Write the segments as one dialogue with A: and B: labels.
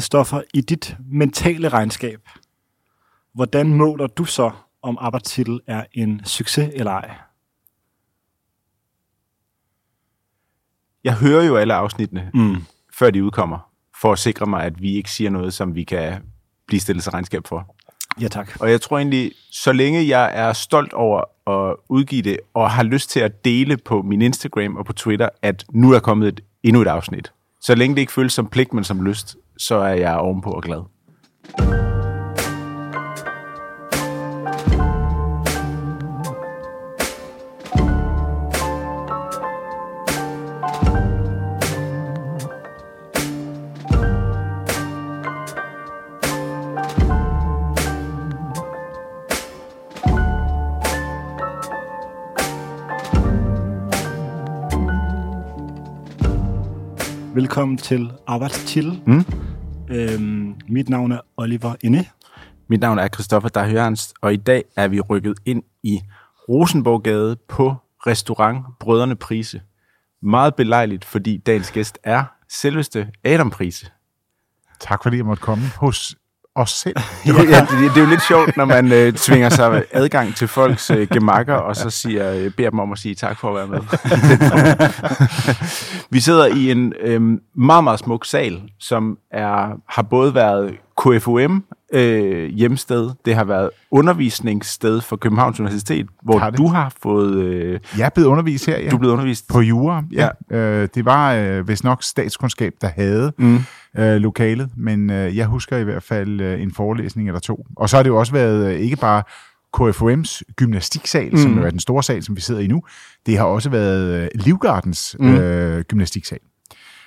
A: Christoffer, i dit mentale regnskab, hvordan måler du så, om arbejdstitel er en succes eller ej?
B: Jeg hører jo alle afsnittene,
A: Mm.
B: før de udkommer, for at sikre mig, at vi ikke siger noget, som vi kan blive stillet til regnskab for.
A: Ja, tak.
B: Og jeg tror egentlig, så længe jeg er stolt over at udgive det, og har lyst til at dele på min Instagram og på Twitter, at nu er kommet et, endnu et afsnit. Så længe det ikke føles som pligt, men som lyst, så er jeg ovenpå og glad.
A: Velkommen til Arbejdstitel.
B: Mm.
A: Øhm, mit navn er Oliver Inde.
B: Mit navn er Christoffer Dahørens, og i dag er vi rykket ind i Rosenborggade på restaurant Brødrene Prise. Meget belejligt, fordi dagens gæst er selveste Adam Prise.
C: Tak fordi jeg måtte komme hos os selv.
B: ja, det, det er jo lidt sjovt, når man øh, tvinger sig adgang til folks øh, gemakker, og så siger, øh, beder dem om at sige tak for at være med. Vi sidder i en øh, meget, meget smuk sal, som er, har både været KFUM øh, hjemsted, det har været undervisningssted for Københavns Universitet, hvor
C: Har det?
B: du har fået, øh,
C: Jeg er blevet undervist her, ja.
B: du er blevet undervist.
C: På jura, ja. ja. Øh, det var øh, vist nok statskundskab, der havde
B: Mm.
C: øh, lokalet, men øh, jeg husker i hvert fald øh, en forelæsning eller to. Og så har det jo også været øh, ikke bare KFUM's gymnastiksal, mm. som jo er den store sal, som vi sidder i nu. Det har også været øh, Livgardens
B: Mm.
C: øh, gymnastiksal.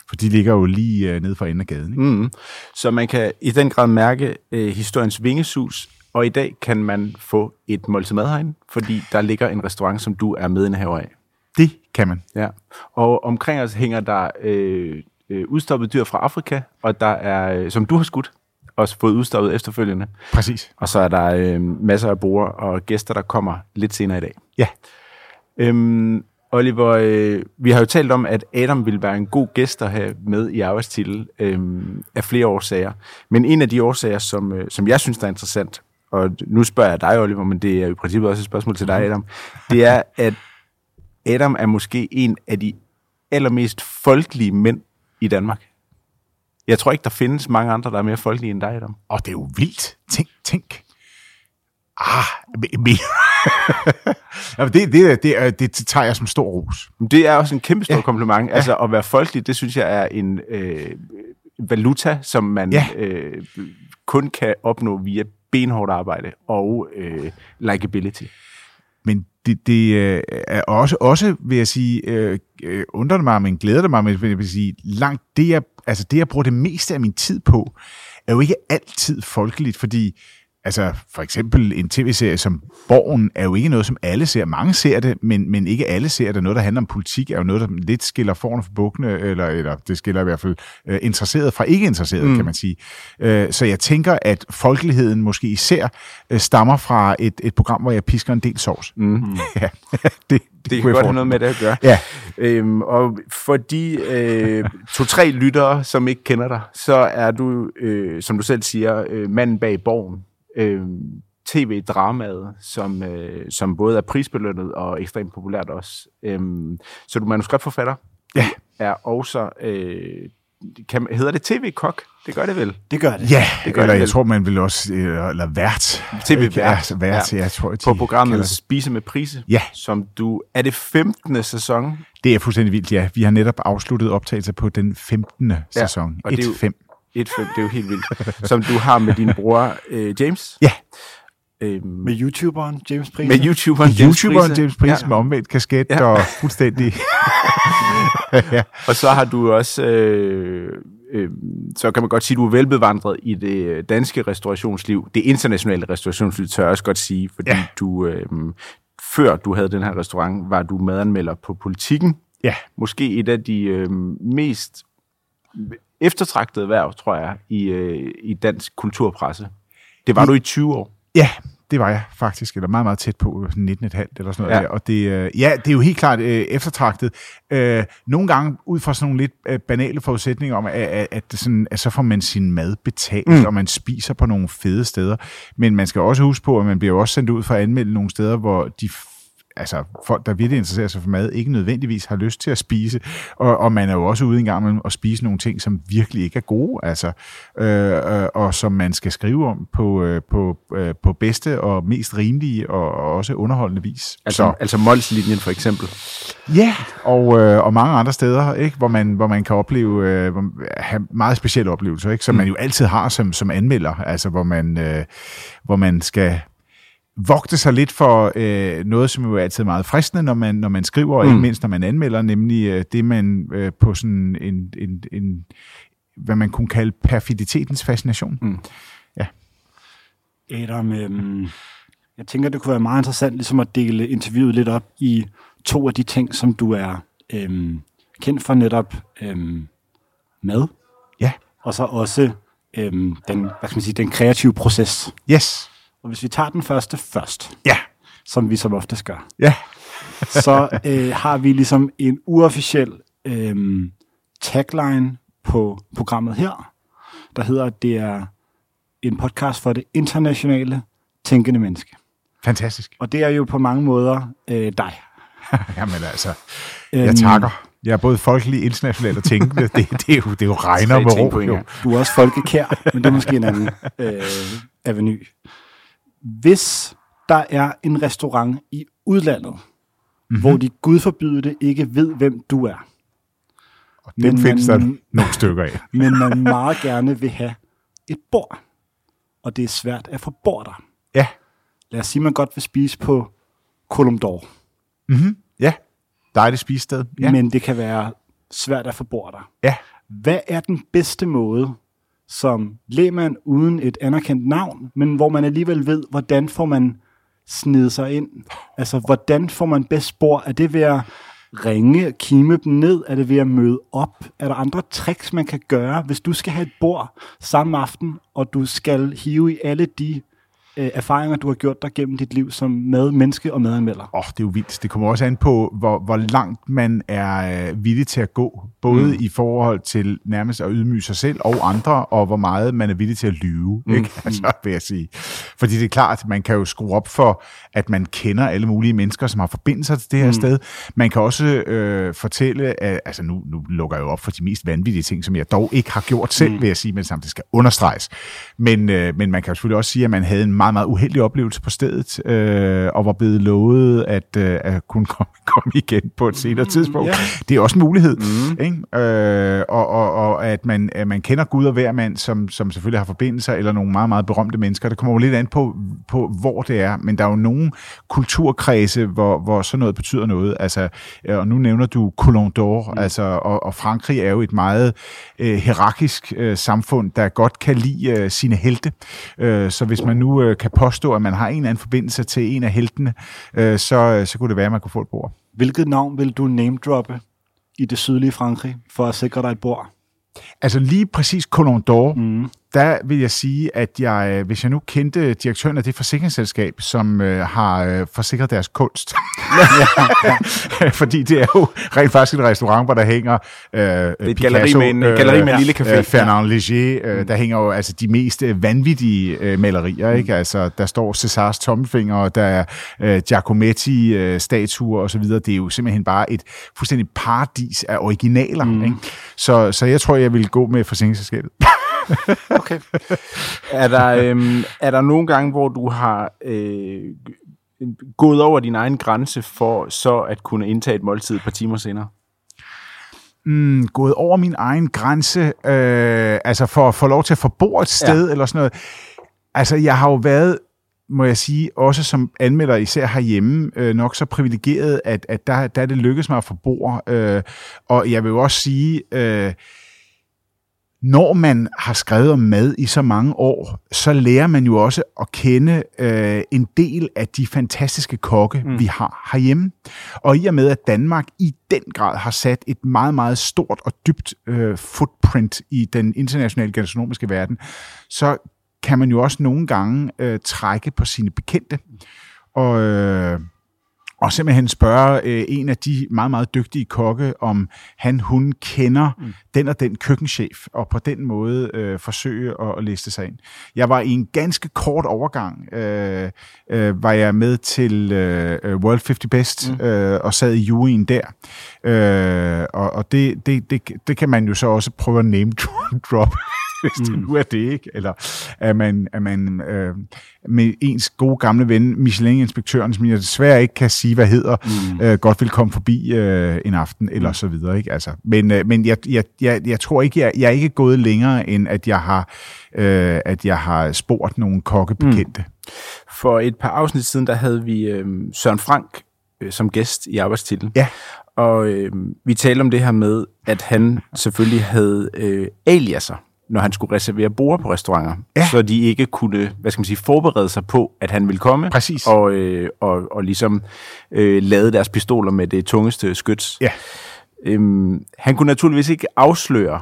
C: For de ligger jo lige øh, nede for enden af gaden. Ikke?
B: Mm. Så man kan i den grad mærke øh, historiens vingesus, og i dag kan man få et måltid mad herinde, fordi der ligger en restaurant, som du er medindehaver af.
C: Det kan man.
B: Ja. Og omkring os hænger der øh, øh, udstoppet dyr fra Afrika, og der er, øh, som du har skudt, også fået udstoppet efterfølgende.
C: Præcis.
B: Og så er der øh, masser af borer og gæster, der kommer lidt senere i dag.
C: Ja.
B: Øhm, Oliver, øh, vi har jo talt om, at Adam ville være en god gæst at have med i arbejdstitel øh, af flere årsager. Men en af de årsager, som, øh, som jeg synes der er interessant, og nu spørger jeg dig, Oliver, men det er jo i princippet også et spørgsmål til dig, Adam, det er, at Adam er måske en af de allermest folkelige mænd i Danmark. Jeg tror ikke, der findes mange andre, der er mere folkelige end dig, Adam.
C: Og det er jo vildt. Tænk, tænk. Ah, me, me. Jamen, det, det, det, det, tager jeg som stor ros.
B: Men Det er også en kæmpe stor ja.
C: Ja.
B: kompliment. Altså at være folkelig, det synes jeg er en øh, valuta, som man
C: Ja.
B: øh, kun kan opnå via benhårdt arbejde og øh, likability.
C: Men det, det øh, er også, også, vil jeg sige, øh, øh, undrer det mig, men glæder det mig, men jeg vil sige, langt det jeg, altså det, jeg bruger det meste af min tid på, er jo ikke altid folkeligt, fordi altså for eksempel en tv-serie som Borgen er jo ikke noget, som alle ser. Mange ser det, men, men ikke alle ser det. Noget, der handler om politik, er jo noget, der lidt skiller foran for bukkene, eller, eller det skiller i hvert fald øh, interesseret fra ikke interesseret, mm. kan man sige. Øh, så jeg tænker, at folkeligheden måske især øh, stammer fra et, et program, hvor jeg pisker en del sovs.
B: Mm.
C: Ja, det, det,
B: Det kan godt have noget med det at gøre.
C: Ja.
B: Øhm, og for de øh, to-tre lyttere, som ikke kender dig, så er du, øh, som du selv siger, øh, manden bag borgen øh, tv-dramaet, som, øh, som både er prisbelønnet og ekstremt populært også. Øh, så du er manuskriptforfatter?
C: Ja.
B: Er også øh, kan, hedder det tv-kok? Det gør det vel?
A: Det gør det.
C: Ja,
B: det gør
C: eller
B: det vel.
C: jeg tror, man vil også, øh, eller vært.
B: TV-vært.
C: Ja, vært,
B: ja.
C: jeg tror,
B: På programmet Spise med Prise,
C: ja.
B: som du, er det 15. sæson?
C: Det er fuldstændig vildt, ja. Vi har netop afsluttet optagelser på den 15. Ja. sæson. 1-5
B: et film, det er jo helt vildt. Som du har med din bror, øh, James.
C: Ja.
B: Øhm,
A: med YouTuberen James Prise.
B: Med YouTuberen James
C: YouTuberen
B: Prise.
C: James Prise
B: ja.
C: med omvendt kasket
B: ja.
C: og fuldstændig... ja.
B: Og så har du også... Øh, øh, så kan man godt sige, du er velbevandret i det danske restaurationsliv. Det internationale restaurationsliv tør jeg også godt sige, fordi
C: ja.
B: du... Øh, før du havde den her restaurant, var du madanmelder på Politiken.
C: Ja.
B: Måske et af de øh, mest eftertragtede værv, tror jeg, i, øh, i dansk kulturpresse. Det var du i 20 år.
C: ja, det var jeg faktisk, eller meget, meget tæt på, sådan 19,5 eller sådan noget.
B: Ja.
C: Ja. Og det, øh, ja, det er jo helt klart øh, eftertragtet. Øh, nogle gange ud fra sådan nogle lidt øh, banale forudsætninger om, at, at, at, sådan, at så får man sin mad betalt, mm. og man spiser på nogle fede steder. Men man skal også huske på, at man bliver også sendt ud for at anmelde nogle steder, hvor de altså folk, der virkelig interesserer sig for mad, ikke nødvendigvis har lyst til at spise, og, og man er jo også ude en gang imellem at spise nogle ting, som virkelig ikke er gode, altså, øh, øh, og som man skal skrive om på, øh, på, øh, på bedste og mest rimelige og, og også underholdende vis.
B: Altså, altså Mols-linjen for eksempel.
C: Ja, og, øh, og mange andre steder, ikke, hvor, man, hvor man kan opleve øh, have meget specielle oplevelser, ikke, som mm. man jo altid har som, som anmelder, altså hvor man, øh, hvor man skal vogte sig lidt for øh, noget, som jo er altid meget fristende, når man, når man skriver, og ikke
B: Mm.
C: mindst når man anmelder, nemlig øh, det, man øh, på sådan en, en, en, hvad man kunne kalde perfiditetens fascination.
B: Mm.
A: Adam, øhm, jeg tænker, det kunne være meget interessant ligesom at dele interviewet lidt op i to af de ting, som du er øhm, kendt for netop øhm, mad,
C: Ja,
A: og så også øhm, den, hvad skal man sige, den kreative proces.
C: yes,
A: Og hvis vi tager den første først,
C: ja,
A: som vi som oftest gør,
C: ja,
A: så øh, har vi ligesom en uofficiel øhm, tagline på programmet her, der hedder, at det er en podcast for det internationale tænkende menneske.
C: fantastisk.
A: Og det er jo på mange måder øh, dig.
C: Jamen altså,
A: Øhm,
C: jeg takker. Jeg er både folkelig, internationalt og tænkende. Det, det, er, jo, det er jo regner med ro.
A: Du er også folkekær, men det er måske en anden øh, aveny. Hvis der er en restaurant i udlandet, mm-hmm. hvor de gud forbyde det ikke ved, hvem du er,
C: Og dem
A: Men
C: findes der
A: man-
C: nogle stykker af.
A: men man meget gerne vil have et bord, og det er svært at få bord der.
C: Ja,
A: Lad os sige, man godt vil spise på Colum d'Or,
C: mm-hmm. ja. Dejligt spisested. Ja.
A: men det kan være svært at få bord der.
C: ja.
A: Hvad er den bedste måde, som lægmand uden et anerkendt navn, men hvor man alligevel ved, hvordan får man snedet sig ind? Altså, hvordan får man bedst spor? Er det ved at ringe, kime dem ned? Er det ved at møde op? Er der andre tricks, man kan gøre, hvis du skal have et bord samme aften, og du skal hive i alle de øh, erfaringer, du har gjort dig gennem dit liv som madmenneske og madanmelder?
C: Åh, oh, det er jo vildt. Det kommer også an på, hvor, hvor langt man er øh, villig til at gå. Både mm. i forhold til nærmest at ydmyge sig selv og andre, og hvor meget man er villig til at lyve, mm. ikke? Altså, vil jeg sige. Fordi det er klart, man kan jo skrue op for, at man kender alle mulige mennesker, som har forbindelser til det her mm. sted. Man kan også øh, fortælle, at, altså nu, nu lukker jeg jo op for de mest vanvittige ting, som jeg dog ikke har gjort selv, mm. vil jeg sige, men samtidig skal understreges. Men, øh, men man kan jo selvfølgelig også sige, at man havde en meget, meget uheldig oplevelse på stedet, øh, og var blevet lovet at, øh, at kunne komme, komme igen på et senere tidspunkt.
A: ja.
C: Det er også en mulighed. Mm. Ikke? Øh, og, og, og at, man, at man kender Gud og hver mand, som, som selvfølgelig har forbindelser, eller nogle meget, meget berømte mennesker. Det kommer jo lidt an på, på, hvor det er. Men der er jo nogle kulturkredse, hvor, hvor sådan noget betyder noget. Altså, øh, og nu nævner du Colon d'Or, mm. altså, og, og Frankrig er jo et meget øh, hierarkisk øh, samfund, der godt kan lide øh, sine helte. Øh, så hvis man nu øh, kan påstå, at man har en eller anden forbindelse til en af heltene, øh, så, så kunne det være, at man kunne få et bord.
A: Hvilket navn vil du name-droppe i det sydlige Frankrig, for at sikre dig et bord?
C: Altså lige præcis Colon d'Or,
A: Mm.
C: Der vil jeg sige, at jeg, øh, hvis jeg nu kendte direktøren af det forsikringsselskab, som øh, har øh, forsikret deres kunst, fordi det er jo rent faktisk et restaurant, hvor der hænger øh, det
B: et galleri med en- galleri med en lille café.
C: Øh, Fernand Léger, øh, der hænger jo altså de mest øh, vanvittige øh, malerier, ikke? Altså, der står Césars tommelfinger, og der er øh, Giacometti-statuer osv. Det er jo simpelthen bare et fuldstændig paradis af originaler, mm. ikke? Så, så jeg tror, jeg vil gå med forsikringsselskabet.
A: Okay.
B: Er der, øhm, er der nogle gange, hvor du har øh, gået over din egen grænse for så at kunne indtage et måltid et par timer senere?
C: mm, gået over min egen grænse, øh, altså for at få lov til at bord et sted, ja. eller sådan noget. Altså, jeg har jo været, må jeg sige, også som anmelder, især herhjemme, øh, nok så privilegeret, at, at der, der er det lykkedes mig at få bord. Øh, og jeg vil jo også sige, øh, når man har skrevet om mad i så mange år, så lærer man jo også at kende øh, en del af de fantastiske kokke, mm. vi har herhjemme. Og i og med, at Danmark i den grad har sat et meget, meget stort og dybt øh, footprint i den internationale gastronomiske verden, så kan man jo også nogle gange øh, trække på sine bekendte. Og, øh, og simpelthen spørge øh, en af de meget, meget dygtige kokke, om han, hun kender mm. den og den køkkenchef, og på den måde øh, forsøge at, at liste sig ind. Jeg var i en ganske kort overgang, øh, øh, var jeg med til øh, World 50 Best, mm. øh, og sad i juryen der. Øh, og og det, det, det, det kan man jo så også prøve at name drop hvis det mm. nu er det, ikke? Eller er man, er man øh, med ens gode gamle ven, Michelin-inspektøren, som jeg desværre ikke kan sige, hvad hedder, mm. øh, godt vil komme forbi øh, en aften, eller mm. så videre, ikke? Altså, men øh, men jeg, jeg, jeg, jeg tror ikke, jeg, jeg er ikke gået længere, end at jeg har, øh, at jeg har spurgt nogle kokkebekendte. Mm.
B: For et par afsnit siden, der havde vi øh, Søren Frank øh, som gæst i arbejdstitlen.
C: Ja.
B: Og øh, vi talte om det her med, at han selvfølgelig havde øh, aliaser når han skulle reservere bord på restauranter, ja. så de ikke kunne, hvad skal man sige, forberede sig på, at han ville komme,
C: Præcis.
B: Og, øh, og, og ligesom øh, lade deres pistoler med det tungeste skyts.
C: Ja.
B: Øhm, han kunne naturligvis ikke afsløre,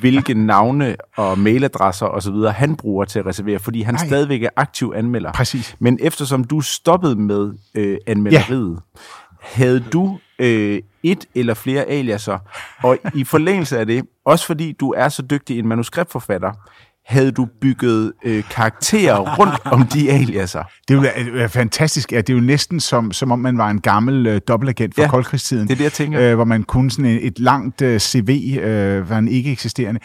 B: hvilke navne og mailadresser osv. han bruger til at reservere, fordi han Ej. stadigvæk er aktiv anmelder.
C: Præcis.
B: Men eftersom du stoppede med øh, anmelderiet, ja. havde du øh, et eller flere aliaser. Og i forlængelse af det, også fordi du er så dygtig en manuskriptforfatter, havde du bygget øh, karakterer rundt om de aliaser.
C: Det er jo er fantastisk. Ja, det er jo næsten som, som om man var en gammel øh, dobbeltagent fra ja, koldkrigstiden.
B: det er det, jeg tænker. Øh,
C: hvor man kunne sådan et, et langt øh, CV, øh, var en ikke eksisterende.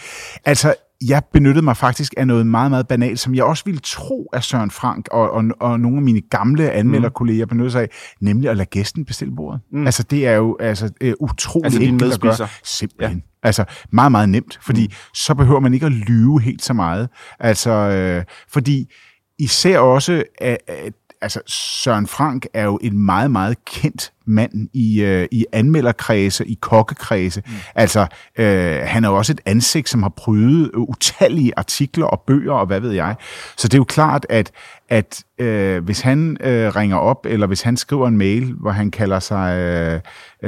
C: Altså, jeg benyttede mig faktisk af noget meget, meget banalt, som jeg også ville tro, at Søren Frank og, og, og nogle af mine gamle anmelderkolleger mm. benyttede sig af, nemlig at lade gæsten bestille bordet. Mm. Altså, det er jo altså, uh, utroligt altså, enkelt at gøre. Simpelthen. Ja. Altså, meget, meget nemt, fordi mm. så behøver man ikke at lyve helt så meget. Altså, øh, fordi især også, at, at altså Søren Frank er jo en meget, meget kendt mand i, øh, i anmelderkredse, i kokkekredse. Mm. Altså, øh, han er jo også et ansigt, som har prydet utallige artikler og bøger og hvad ved jeg. Så det er jo klart, at, at øh, hvis han øh, ringer op, eller hvis han skriver en mail, hvor han kalder sig øh,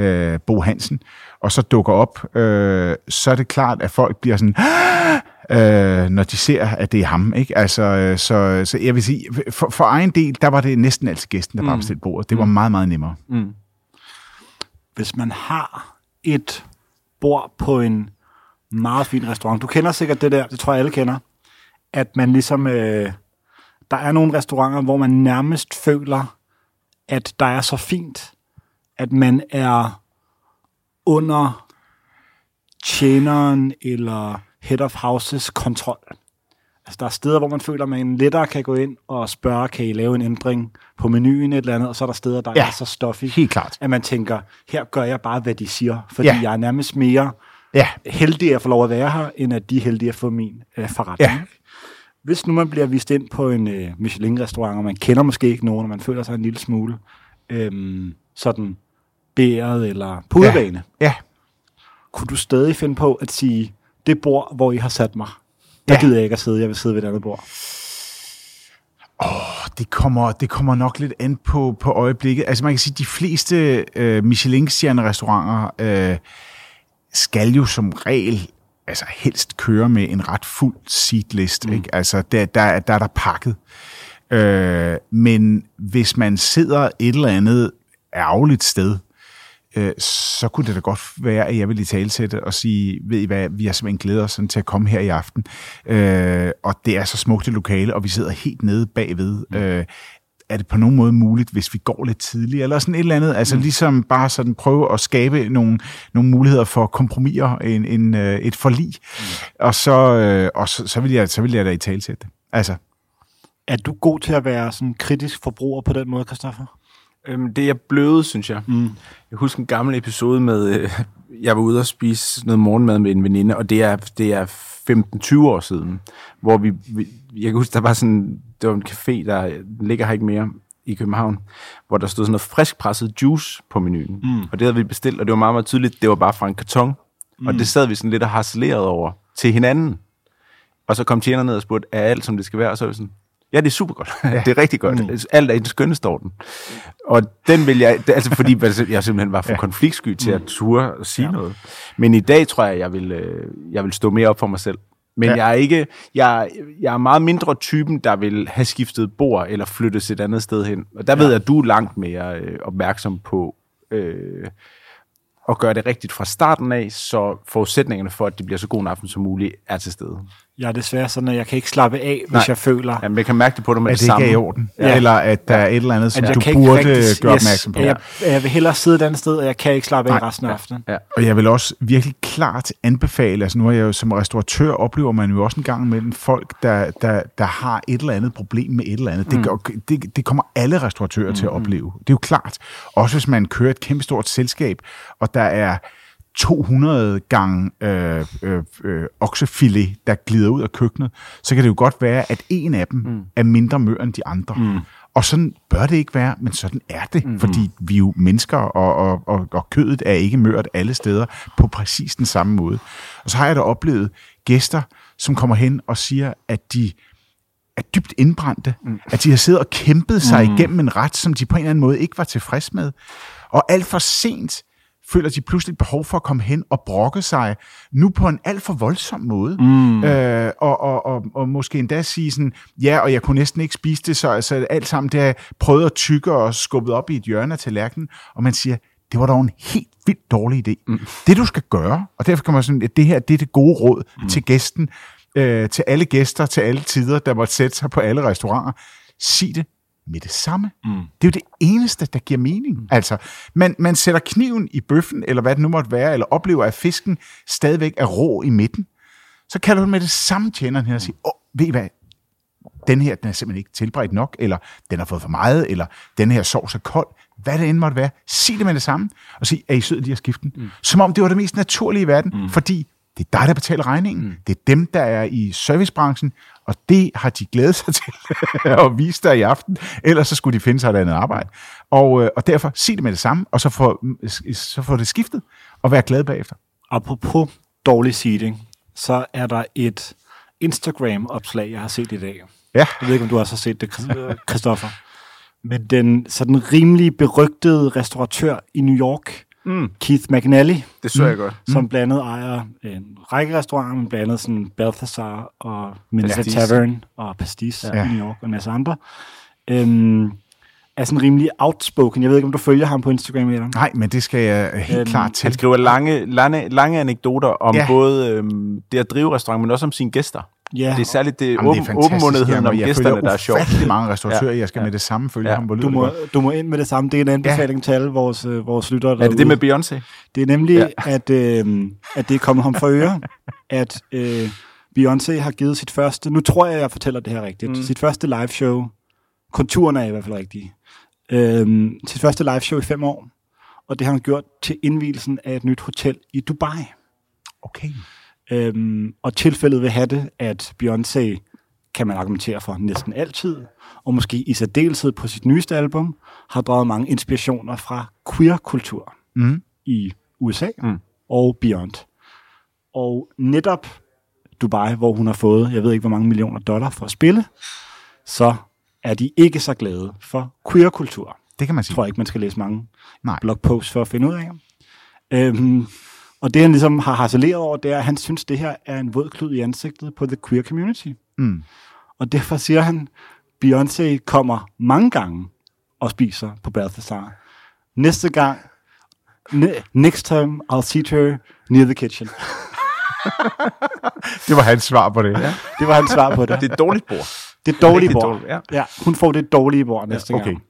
C: øh, Bo Hansen, og så dukker op, øh, så er det klart, at folk bliver sådan øh, når de ser, at det er ham. Ikke? Altså, øh, så, så jeg vil sige, for, for egen del, der var det næsten altid gæsten, der mm. bare bestilte bordet. Det var mm. meget, meget nemmere. Mm.
A: Hvis man har et bord på en meget fin restaurant, du kender sikkert det der, det tror jeg alle kender, at man ligesom, øh, der er nogle restauranter, hvor man nærmest føler, at der er så fint, at man er under tjeneren eller head of houses kontrol. Altså, der er steder, hvor man føler, at man lettere kan gå ind og spørge, kan I lave en ændring på menuen et eller andet, og så er der steder, der ja, er så stoffy,
C: helt klart.
A: at man tænker, her gør jeg bare, hvad de siger, fordi ja. jeg er nærmest mere
C: ja.
A: heldig at få lov at være her, end at de er heldige at få min øh, forretning. Ja. Hvis nu man bliver vist ind på en øh, Michelin-restaurant, og man kender måske ikke nogen, og man føler sig en lille smule øh, sådan bæret eller pudebane,
C: ja. ja.
A: kunne du stadig finde på at sige, det bord, hvor I har sat mig, der ja. gider jeg ikke at sidde, jeg vil sidde ved et andet bord.
C: Åh, oh, det kommer, det kommer nok lidt an på, på øjeblikket. Altså man kan sige, at de fleste øh, Michelin-stjerne-restauranter øh, skal jo som regel altså helst køre med en ret fuld seatlist. Mm. Ikke? Altså der, der, der er der pakket. Øh, men hvis man sidder et eller andet ærgerligt sted, øh, så kunne det da godt være, at jeg ville i tale og sige, ved I hvad, vi har simpelthen glædet os sådan til at komme her i aften, øh, og det er så smukt et lokale, og vi sidder helt nede bagved. Øh, er det på nogen måde muligt, hvis vi går lidt tidligere, eller sådan et eller andet, altså mm. ligesom bare sådan prøve at skabe nogle, nogle muligheder for kompromiser, en, en, øh, et forlig, mm. og, så, øh, og så, så, vil jeg, så vil jeg da i tale sætte det. Altså.
A: Er du god til at være sådan kritisk forbruger på den måde, Christoffer?
B: Øhm, det er bløde, synes jeg. Mm. Jeg husker en gammel episode med, øh, jeg var ude og spise noget morgenmad med en veninde, og det er, det er 15-20 år siden, hvor vi, vi, jeg kan huske, der var sådan, det var en café, der ligger her ikke mere i København, hvor der stod sådan noget friskpresset juice på menuen. Mm. Og det havde vi bestilt, og det var meget, meget tydeligt, det var bare fra en karton. Mm. Og det sad vi sådan lidt og harcelerede over til hinanden. Og så kom tjeneren ned og spurgte, er alt som det skal være? Og så var vi sådan, Ja, det er super godt. Ja. det er rigtig godt. Mm. Alt er i den skønneste orden. Og den vil jeg, altså fordi jeg simpelthen var for ja. konfliktsky til at mm. ture og sige ja. noget. Men i dag tror jeg, jeg vil, øh, jeg vil stå mere op for mig selv. Men
C: Ja.
B: jeg er ikke, jeg, jeg er meget mindre typen, der vil have skiftet bord eller flyttet et andet sted hen. Og der ja. ved jeg, at du er langt mere øh, opmærksom på øh, at gøre det rigtigt fra starten af, så forudsætningerne for, at det bliver så god en aften som muligt, er til stede.
A: Jeg er desværre sådan, at jeg kan ikke slappe af, hvis
B: Nej.
A: jeg føler,
B: Jamen, jeg kan mærke det på dig med
C: At
B: det,
C: det
B: samme.
C: ikke er i orden.
A: Ja.
C: Ja. Eller at der er et eller andet, som
A: at jeg
C: du burde
A: rigtig,
C: gøre opmærksom på.
A: Jeg, jeg vil hellere sidde et andet sted, og jeg kan ikke slappe af
C: Nej.
A: resten af aftenen.
B: Ja.
C: Og jeg vil også virkelig klart anbefale, altså nu er jeg jo som restauratør, oplever man jo også en gang mellem folk, der, der, der har et eller andet problem med et eller andet. Det, gør, det, det kommer alle restauratører mm. til at opleve. Det er jo klart. Også hvis man kører et kæmpestort selskab, og der er 200 gange øh, øh, øh, oksefilet, der glider ud af køkkenet, så kan det jo godt være, at en af dem mm. er mindre mør end de andre. Mm. Og sådan bør det ikke være, men sådan er det, mm. fordi vi er jo mennesker, og, og, og, og kødet er ikke mørt alle steder på præcis den samme måde. Og så har jeg da oplevet gæster, som kommer hen og siger, at de er dybt indbrændte, mm. at de har siddet og kæmpet sig mm. igennem en ret, som de på en eller anden måde ikke var tilfreds med. Og alt for sent føler de pludselig et behov for at komme hen og brokke sig, nu på en alt for voldsom måde. Mm. Øh, og, og, og, og måske endda sige sådan, ja, og jeg kunne næsten ikke spise det, så altså, alt sammen det har jeg prøvet at tykke og skubbet op i et hjørne af tallerkenen, og man siger, det var dog en helt vildt dårlig idé. Mm. Det du skal gøre, og derfor kan man sådan, at det her det er det gode råd mm. til gæsten, øh, til alle gæster, til alle tider, der måtte sætte sig på alle restauranter. Sig det med det samme. Mm. Det er jo det eneste, der giver mening. Mm. Altså, man, man sætter kniven i bøffen, eller hvad det nu måtte være, eller oplever, at fisken stadigvæk er rå i midten. Så kalder du med det samme tjeneren her og siger, åh, ved I hvad, den her, den er simpelthen ikke tilberedt nok, eller den har fået for meget, eller den her sovs er kold, hvad det end måtte være, sig det med det samme, og sig, er I søde lige at skifte den? Mm. Som om det var det mest naturlige i verden, mm. fordi det er dig, der betaler regningen. Mm. Det er dem, der er i servicebranchen, og det har de glædet sig til at vise dig i aften, ellers så skulle de finde sig et andet arbejde. Og, øh, og derfor sig det med det samme, og så få, så få det skiftet, og være glad bagefter.
A: Apropos dårlig seating, så er der et Instagram-opslag, jeg har set i dag.
C: Ja.
A: Jeg ved ikke, om du også har set det, Christoffer. Men den sådan rimelig berygtede restauratør i New York, mm. Keith McNally,
B: Det så jeg godt.
A: som blandt andet ejer en række restauranter, men blandt andet sådan Balthazar og
B: Pastis.
A: Tavern og Pastis. Ja. i New York og en masse andre. Øhm, er sådan rimelig outspoken. Jeg ved ikke, om du følger ham på Instagram eller?
C: Nej, men det skal jeg helt
A: Øhm,
C: klart til.
B: Han skriver lange, lange, lange anekdoter om
C: Ja.
B: både øhm, det at drive restaurant, men også om sine gæster.
A: Ja,
B: Det er særligt det,
C: Jamen,
B: åben, åbenmundetheden om
C: jeg
B: gæsterne, der er sjovt.
C: ufattelig mange restauratører,
B: Ja.
C: jeg skal
B: Ja.
C: med det samme følge
B: Ja.
C: ham. Lyder
A: du
C: det
A: må, du må ind med det samme. Det er en anbefaling ja. til alle vores, øh, vores lyttere
B: Er det det med Beyoncé?
A: Det er nemlig, ja.
B: Ja.
A: at, øh, at det er kommet ham for øre, at øh, Beyoncé har givet sit første, nu tror jeg, jeg fortæller det her rigtigt, mm. sit første live show, konturerne er i hvert fald rigtige, øh, sit første live show i fem år, og det har han gjort til indvielsen af et nyt hotel i Dubai.
C: Okay.
A: Øhm, og tilfældet vil have det, at Beyoncé kan man argumentere for næsten altid, og måske i særdeleshed på sit nyeste album, har draget mange inspirationer fra queer-kultur
C: Mm.
A: i USA mm. Og beyond. Og netop Dubai, hvor hun har fået, jeg ved ikke hvor mange millioner dollar for at spille, så er de ikke så glade for queer-kultur.
C: Det kan man
A: Jeg
C: sige.
A: tror ikke, man skal læse mange
C: Nej.
A: blogposts for at finde ud af. Øhm, og det han ligesom har harceleret over, det er, at han synes, det her er en våd klud i ansigtet på the queer community.
C: Mm.
A: Og derfor siger han, Beyoncé kommer mange gange og spiser på Balthazar. Næste gang, ne- next time I'll seat her near the kitchen.
C: Det var hans svar på det. Ja.
A: Det var hans svar på det.
B: Det er et dårligt bord.
A: Det dårlige bord.
B: dårligt, ja.
A: ja, hun får det dårlige bord næste
C: okay.
A: gang.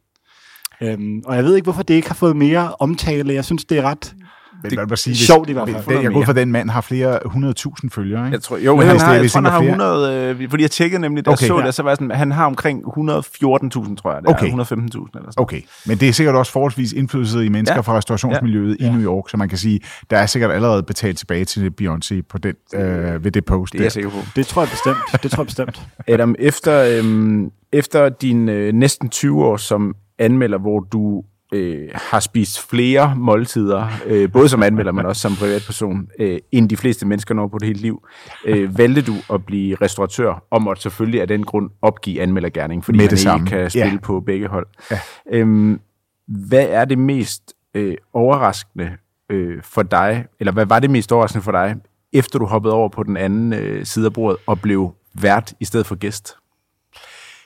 A: Øhm, og jeg ved ikke, hvorfor det ikke har fået mere omtale. Jeg synes, det er ret
C: Men man må sige,
A: sjovt i hvert fald.
C: Den, jeg går at den mand har flere 100.000 følgere, ikke?
B: Jeg tror, jo,
C: Men
B: han
C: hvis
B: har,
C: det-
B: jeg
C: hvis
B: tror, han
C: han
B: har
C: har
B: 100, øh, fordi jeg tjekkede nemlig, da
C: Okay.
B: jeg så
C: Ja.
B: det, så var sådan, han har omkring 114.000, tror jeg, det
C: Okay.
B: er, 115.000 eller sådan.
C: Okay, men det er sikkert også forholdsvis indflydelse i mennesker ja. Fra restaurationsmiljøet ja. i. New York, så man kan sige, der er sikkert allerede betalt tilbage til Beyoncé på den, øh, ved det post.
B: Det er
C: der.
B: jeg sikker på.
A: Det tror jeg bestemt. Det tror jeg bestemt.
B: Adam, efter, øhm, efter din øh, næsten 20 år som anmelder, hvor du øh, har spist flere måltider, øh, både som anmelder, men også som privatperson, øh, end de fleste mennesker når på det hele liv, øh, valgte du at blive restauratør, og måtte selvfølgelig af den grund opgive anmeldergærning, fordi
C: Med
B: man
C: det
B: ikke
C: samme.
B: kan spille
C: Ja.
B: på begge hold.
C: Ja.
B: Øhm, hvad er det mest øh, overraskende øh, for dig, eller hvad var det mest overraskende for dig, efter du hoppede over på den anden øh, side af bordet og blev vært i stedet for gæst?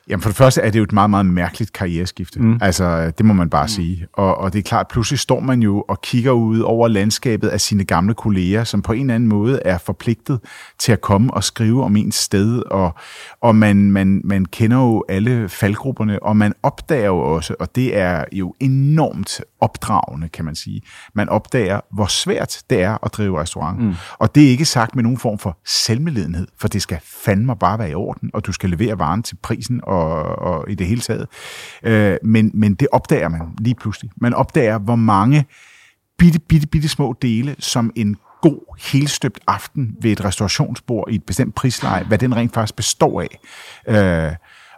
C: Jamen for det første er det jo et meget, meget mærkeligt karriereskifte. Mm. Altså, det må man bare mm. sige. Og, og det er klart, pludselig står man jo og kigger ud over landskabet af sine gamle kolleger, som på en eller anden måde er forpligtet til at komme og skrive om ens sted. Og, og man, man, man kender jo alle faldgrupperne, og man opdager jo også, og det er jo enormt opdragende, kan man sige. Man opdager, hvor svært det er at drive restaurant. Mm. Og det er ikke sagt med nogen form for selvmedledenhed, for det skal fandme bare være i orden, og du skal levere varen til prisen og, og og i det hele taget. Øh, men, men det opdager man lige pludselig. Man opdager, hvor mange bitte, bitte, bitte små dele, som en god, helstøbt aften ved et restaurationsbord i et bestemt prisleje, hvad den rent faktisk består af. Øh,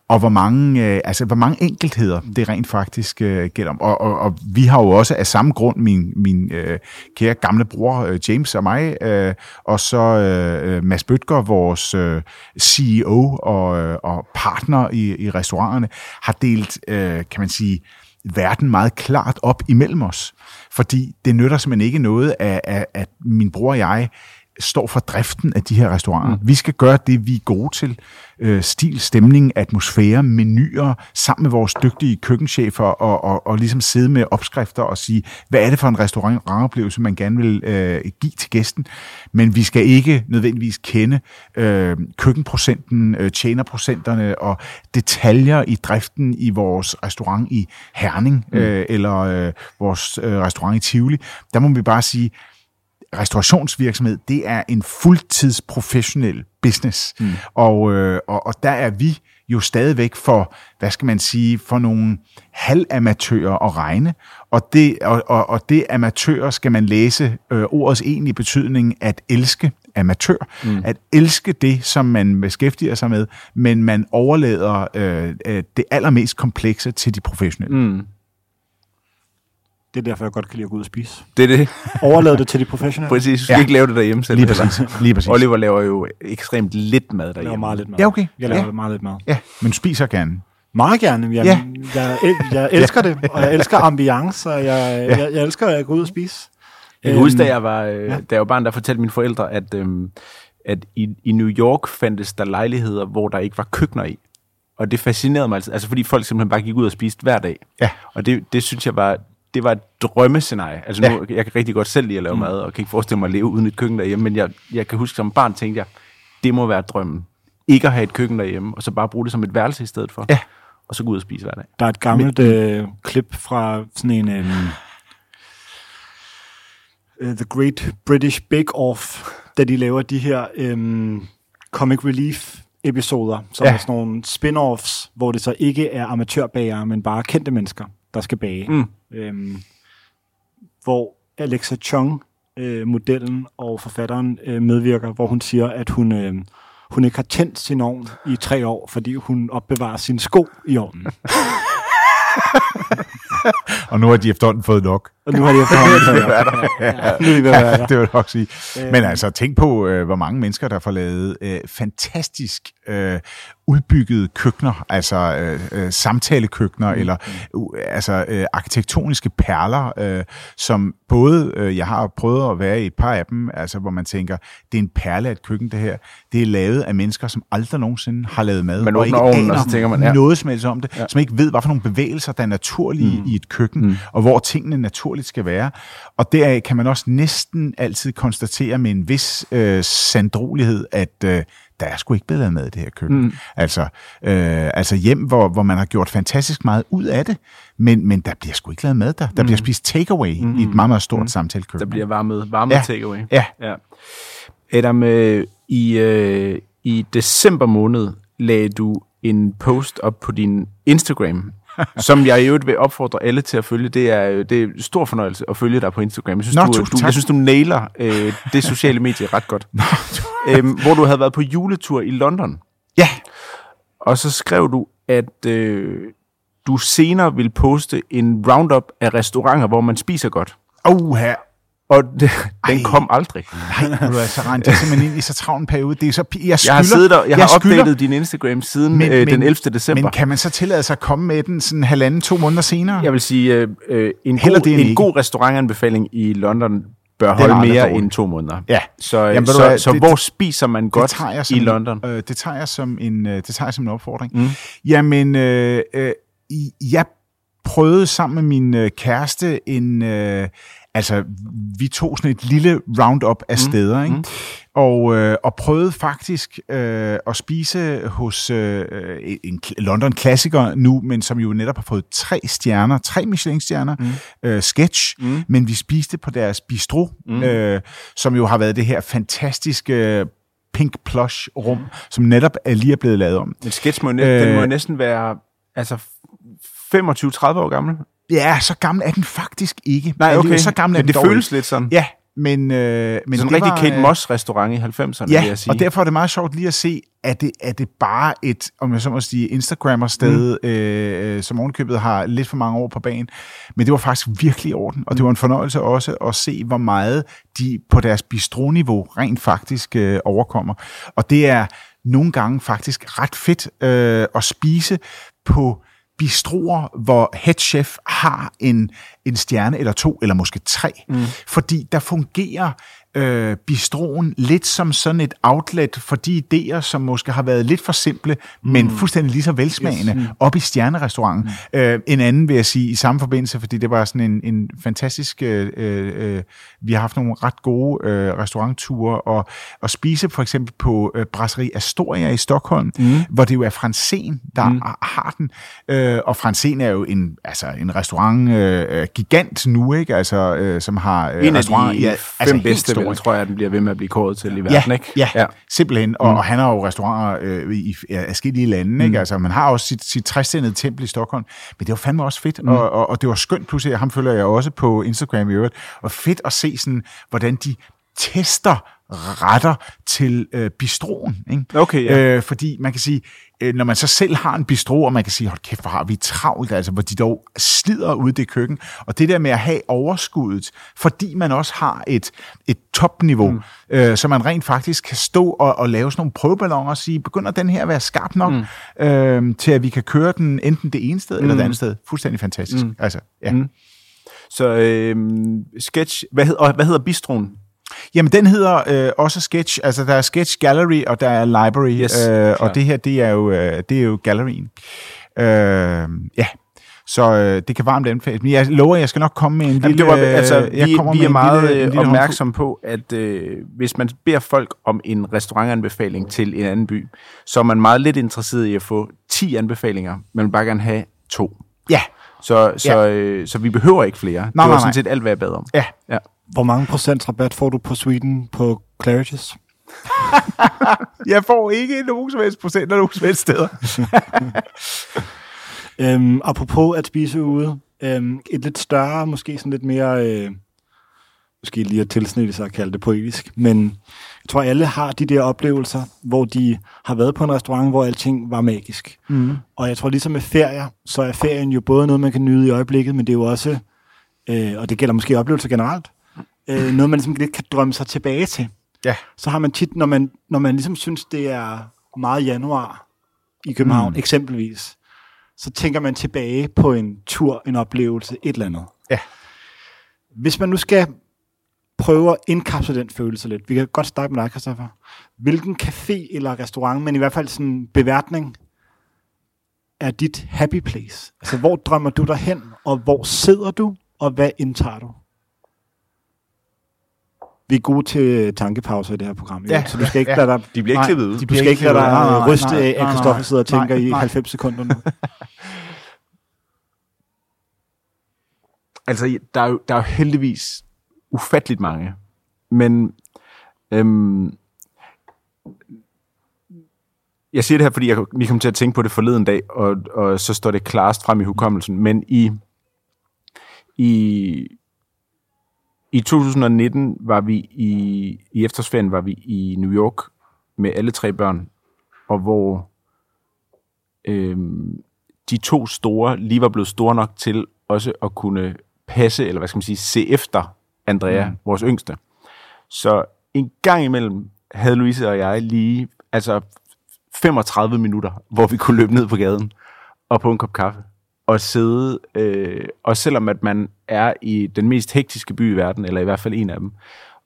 C: og hvor mange, øh, altså, hvor mange enkeltheder det rent faktisk øh, gælder om. Og, og, og vi har jo også af samme grund, min, min øh, kære gamle bror øh, James og mig, øh, og så øh, øh Mads Bøtger, vores øh, CEO og, øh, og partner i, i restauranterne, har delt, øh, kan man sige, verden meget klart op imellem os. Fordi det nytter simpelthen ikke noget, at, at, at min bror og jeg står for driften af de her restauranter. Mm. Vi skal gøre det, vi er gode til. Øh, stil, stemning, atmosfære, menuer, sammen med vores dygtige køkkenchefer, og, og, og ligesom sidde med opskrifter og sige, hvad er det for en restaurantoplevelse, man gerne vil øh, give til gæsten. Men vi skal ikke nødvendigvis kende øh, køkkenprocenten, øh, tjenerprocenterne og detaljer i driften i vores restaurant i Herning, mm. øh, eller øh, vores øh, restaurant i Tivoli. Der må vi bare sige, restaurationsvirksomhed, det er en fuldtidsprofessionel business. Mm. Og, øh, og, og der er vi jo stadigvæk for, hvad skal man sige, for nogle halvamatører at regne. Og det, og, og, og det amatører skal man læse øh, ordets egentlige betydning at elske amatør. Mm. At elske det, som man beskæftiger sig med, men man overlader øh, øh det allermest komplekse til de professionelle. Mm.
A: Det er derfor, jeg godt kan lide at gå ud og spise.
B: Det er det.
A: Overlad det til de professionelle.
B: Præcis. Du skal ja. ikke lave det derhjemme selv.
C: Lige præcis. Lige præcis.
B: Oliver laver jo ekstremt lidt mad derhjemme. Jeg laver
A: meget lidt mad.
C: Ja, okay.
A: Jeg laver
C: ja.
A: meget lidt mad.
C: Ja, men spiser gerne.
A: Meget gerne. Jeg, ja. jeg, jeg, jeg elsker det, og jeg elsker ambiance, og jeg, ja. jeg, jeg elsker at gå ud og spise.
B: Jeg kan huske, da jeg var, øh, ja. da jeg var barn, der fortalte mine forældre, at, øhm, at i, i New York fandtes der lejligheder, hvor der ikke var køkkener i. Og det fascinerede mig altså, altså fordi folk simpelthen bare gik ud og spiste hver dag.
C: Ja.
B: Og det, det synes jeg var, det var et drømmescenarie. Altså nu, ja. jeg kan rigtig godt selv lide at lave mm. mad, og kan ikke forestille mig at leve uden et køkken derhjemme, men jeg, jeg kan huske, som barn tænkte jeg, det må være drømmen. Ikke at have et køkken derhjemme, og så bare bruge det som et værelse i stedet for.
C: Ja.
B: Og så gå ud og spise hver dag.
A: Der er et gammelt men, øh, klip fra sådan en... Øh, The Great British Bake Off, da de laver de her øh, comic relief episoder, som ja. er sådan nogle spin-offs, hvor det så ikke er amatørbager, men bare kendte mennesker, der skal bage. Mm øhm, hvor Alexa Chung, øh, modellen og forfatteren, øh, medvirker, hvor hun siger, at hun, øh, hun ikke har tændt sin ovn i tre år, fordi hun opbevarer sin sko i ovnen.
C: og nu har de efterhånden fået nok.
A: Og nu har de efterhånden fået nok.
C: ja, nu er de ja, det vil jeg nok sige. Men altså, tænk på, øh, hvor mange mennesker, der får lavet øh, fantastisk øh, udbyggede køkkener, altså øh, øh, samtalekøkkener, mm. eller uh, altså øh, arkitektoniske perler, øh, som både, øh, jeg har prøvet at være i et par af dem, altså hvor man tænker, det er en perle af et køkken, det her. Det er lavet af mennesker, som aldrig nogensinde har lavet mad,
B: man
C: og
B: ikke ovnen, aner og så tænker man, ja.
C: noget som helst om det, ja. som ikke ved, hvad for nogle bevægelser, der er naturlige mm. i et køkken, mm. og hvor tingene naturligt skal være. Og deraf kan man også næsten altid konstatere med en vis øh, sandrolighed, at øh, der er sgu ikke blevet med i det her køkken. Mm. Altså, øh, altså hjem, hvor, hvor man har gjort fantastisk meget ud af det, men, men der bliver sgu ikke lavet mad der. Der mm. bliver spist takeaway mm. i et meget, meget stort mm. samtalekøkken.
B: Der bliver varmet, varmet
C: ja.
B: takeaway.
C: Ja.
B: ja. Adam, øh, i, øh, i december måned lagde du en post op på din Instagram, som jeg i øvrigt vil opfordre alle til at følge. Det er, det er stor fornøjelse at følge dig på Instagram. Jeg synes,
C: Nå,
B: du, du, jeg synes, du nailer øh, det sociale medie ret godt. Nå, øhm, hvor du havde været på juletur i London.
C: Ja.
B: Og så skrev du, at øh, du senere vil poste en roundup af restauranter, hvor man spiser godt.
C: Oh, her.
B: Og det, den kom aldrig.
C: Nej, du er så rent det simpelthen ind i så travl en periode. Det er så, jeg, skylder,
B: jeg har, siddet der, jeg, jeg har skylder, opdateret din Instagram siden men, øh, den 11. december.
C: Men kan man så tillade sig at komme med den sådan halvanden, to måneder senere?
B: Jeg vil sige, øh, øh, en, god, en god restaurantanbefaling i London bør holde
C: er
B: mere end to måneder.
C: Ja.
B: Så,
C: Jamen,
B: så, så
C: det-
B: hvor spiser man godt
C: tager jeg som,
B: i London?
C: Øh, det tager jeg som en, øh, det tager jeg som en opfordring. Mm. Jamen, øh, øh, jeg prøvede sammen med min øh, kæreste en... Øh, altså, vi tog sådan et lille roundup af steder, ikke? Og, øh, og prøvede faktisk øh, at spise hos øh, en kl- London-klassiker nu, men som jo netop har fået tre stjerner, tre Michelin-stjerner, mm. øh, Sketch, mm. men vi spiste på deres bistro, mm. øh, som jo har været det her fantastiske øh, pink plush rum, som netop er lige er blevet lavet om.
B: Men sketch må, næ- den må
C: Øh.
B: næsten være altså 25-30 år gammel.
C: Ja, så gammel er den faktisk ikke.
B: Nej, okay.
C: Så gammel er
B: Men det
C: dog
B: føles lidt sådan.
C: Ja, men... Øh, men
B: Sådan en rigtig
C: var,
B: Kate
C: øh,
B: Moss restaurant i 90'erne, vil
C: Ja,
B: jeg sige.
C: og derfor er det meget sjovt lige at se, at det, er det bare et, om jeg så må sige, Instagrammer-sted, mm. øh, øh, som ovenkøbet har lidt for mange år på banen. Men det var faktisk virkelig i orden, og det var en fornøjelse også at se, hvor meget de på deres bistroniveau rent faktisk øh, overkommer. Og det er nogle gange faktisk ret fedt øh, at spise på bistroer, hvor headchef har en, en stjerne eller to, eller måske tre. Mm. Fordi der fungerer øh, bistroen lidt som sådan et outlet for de idéer, som måske har været lidt for simple, mm. men fuldstændig lige så velsmagende, yes. mm. op i stjernerestauranten. Mm. Øh, en anden vil jeg sige i samme forbindelse, fordi det var sådan en, en fantastisk... Øh, øh, vi har haft nogle ret gode øh, restaurantture, og, og spise for eksempel på øh, Brasserie Astoria i Stockholm, mm. hvor det jo er Fransen, der mm. har den. Øh, og Fransen er jo en, altså en restaurant øh, gigant nu, ikke? Altså, øh, som har øh,
B: en af de
C: ja,
B: fem
C: altså
B: bedste, vel, tror jeg, den bliver ved med at blive kåret til i
C: Ja,
B: verden, ikke?
C: ja, ja, simpelthen. Og, mm. og han har jo restauranter øh, i forskellige lande. Mm. Ikke? Altså, man har også sit, sit træstendede tempel i Stockholm. Men det var fandme også fedt, mm. og, og, og det var skønt. Pludselig, ham følger jeg også på Instagram i øvrigt. Og fedt at se, sådan, hvordan de tester retter til øh, bistroen. Ikke?
B: Okay, ja.
C: øh, fordi man kan sige, øh, når man så selv har en bistro, og man kan sige, hold kæft, hvor har vi travlt, altså, hvor de dog slider ud det køkken. Og det der med at have overskuddet, fordi man også har et, et topniveau, mm. øh, så man rent faktisk kan stå og, og lave sådan nogle prøveballoner og sige, begynder den her at være skarp nok, mm. øh, til at vi kan køre den enten det ene sted mm. eller det andet sted. Fuldstændig fantastisk. Mm. Altså, ja. Mm.
B: Så øh, sketch, hvad, hed, og hvad hedder bistroen?
C: Jamen, den hedder øh, også Sketch. Altså, der er Sketch Gallery, og der er Library.
B: Yes,
C: øh, og det her, det er jo, øh, det er jo gallerien. Øh, ja. Så øh, det kan varmt anbefales. Men jeg lover, jeg skal nok komme med en
B: Jamen,
C: lille...
B: det var, altså,
C: jeg
B: vi,
C: kommer
B: vi er meget
C: lille, en
B: lille,
C: lille
B: opmærksom på, at øh, hvis man beder folk om en restaurantanbefaling til en anden by, så er man meget lidt interesseret i at få 10 anbefalinger, men man vil bare gerne have to.
C: Ja,
B: Så, så, øh, så vi behøver ikke flere. det
C: nej,
B: var
C: nej.
B: sådan set alt, hvad jeg bad om.
C: ja.
B: Ja.
A: Hvor mange procent rabat får du på Sweden på Claridge's?
C: Jeg får ikke nogen som helst procent af nogen som helst steder.
A: Øhm, apropos at spise ude, øhm, et lidt større, måske sådan lidt mere, øh, måske lige at tilsnit sig at kalde det poetisk, men jeg tror alle har de der oplevelser, hvor de har været på en restaurant, hvor alting var magisk. Mm. Og jeg tror ligesom med ferier, så er ferien jo både noget, man kan nyde i øjeblikket, men det er jo også, øh, og det gælder måske oplevelser generelt, øh, noget man ligesom lidt kan drømme sig tilbage til.
C: Ja.
A: Så har man tit, når man, når man ligesom synes, det er meget januar i København, mm. eksempelvis, så tænker man tilbage på en tur, en oplevelse, et eller andet.
C: Ja.
A: Hvis man nu skal prøve at indkapsle den følelse lidt, vi kan godt starte med dig, Christoffer. Hvilken café eller restaurant, men i hvert fald sådan en beværtning, er dit happy place? Altså, hvor drømmer du dig hen, og hvor sidder du, og hvad indtager du? Vi er gode til tankepauser i det her program,
C: Ja,
A: ja, så du skal ikke
C: ja.
A: lade dig
B: De bliver ikke
C: Nej,
B: klippet ud.
C: de
A: du skal ikke lade.
C: Nej,
A: dig
C: nej,
A: ryste
C: nej,
A: af, at
C: nej,
A: Christoffer sidder og
C: nej,
A: tænker i
C: nej.
A: 90 sekunder nu.
B: Altså, der er, jo, der er jo heldigvis ufatteligt mange. Men øhm, jeg siger det her, fordi jeg lige kom til at tænke på det forleden dag, og, og så står det klarest frem i hukommelsen. Men i, i, i 2019 var vi i, i efterårsferien var vi i New York med alle tre børn, og hvor øhm, de to store lige var blevet store nok til også at kunne passe, eller hvad skal man sige, se efter Andrea, mm. vores yngste. Så en gang imellem havde Louise og jeg lige, altså 35 minutter, hvor vi kunne løbe ned på gaden og på en kop kaffe at sidde, øh, og selvom at man er i den mest hektiske by i verden, eller i hvert fald en af dem,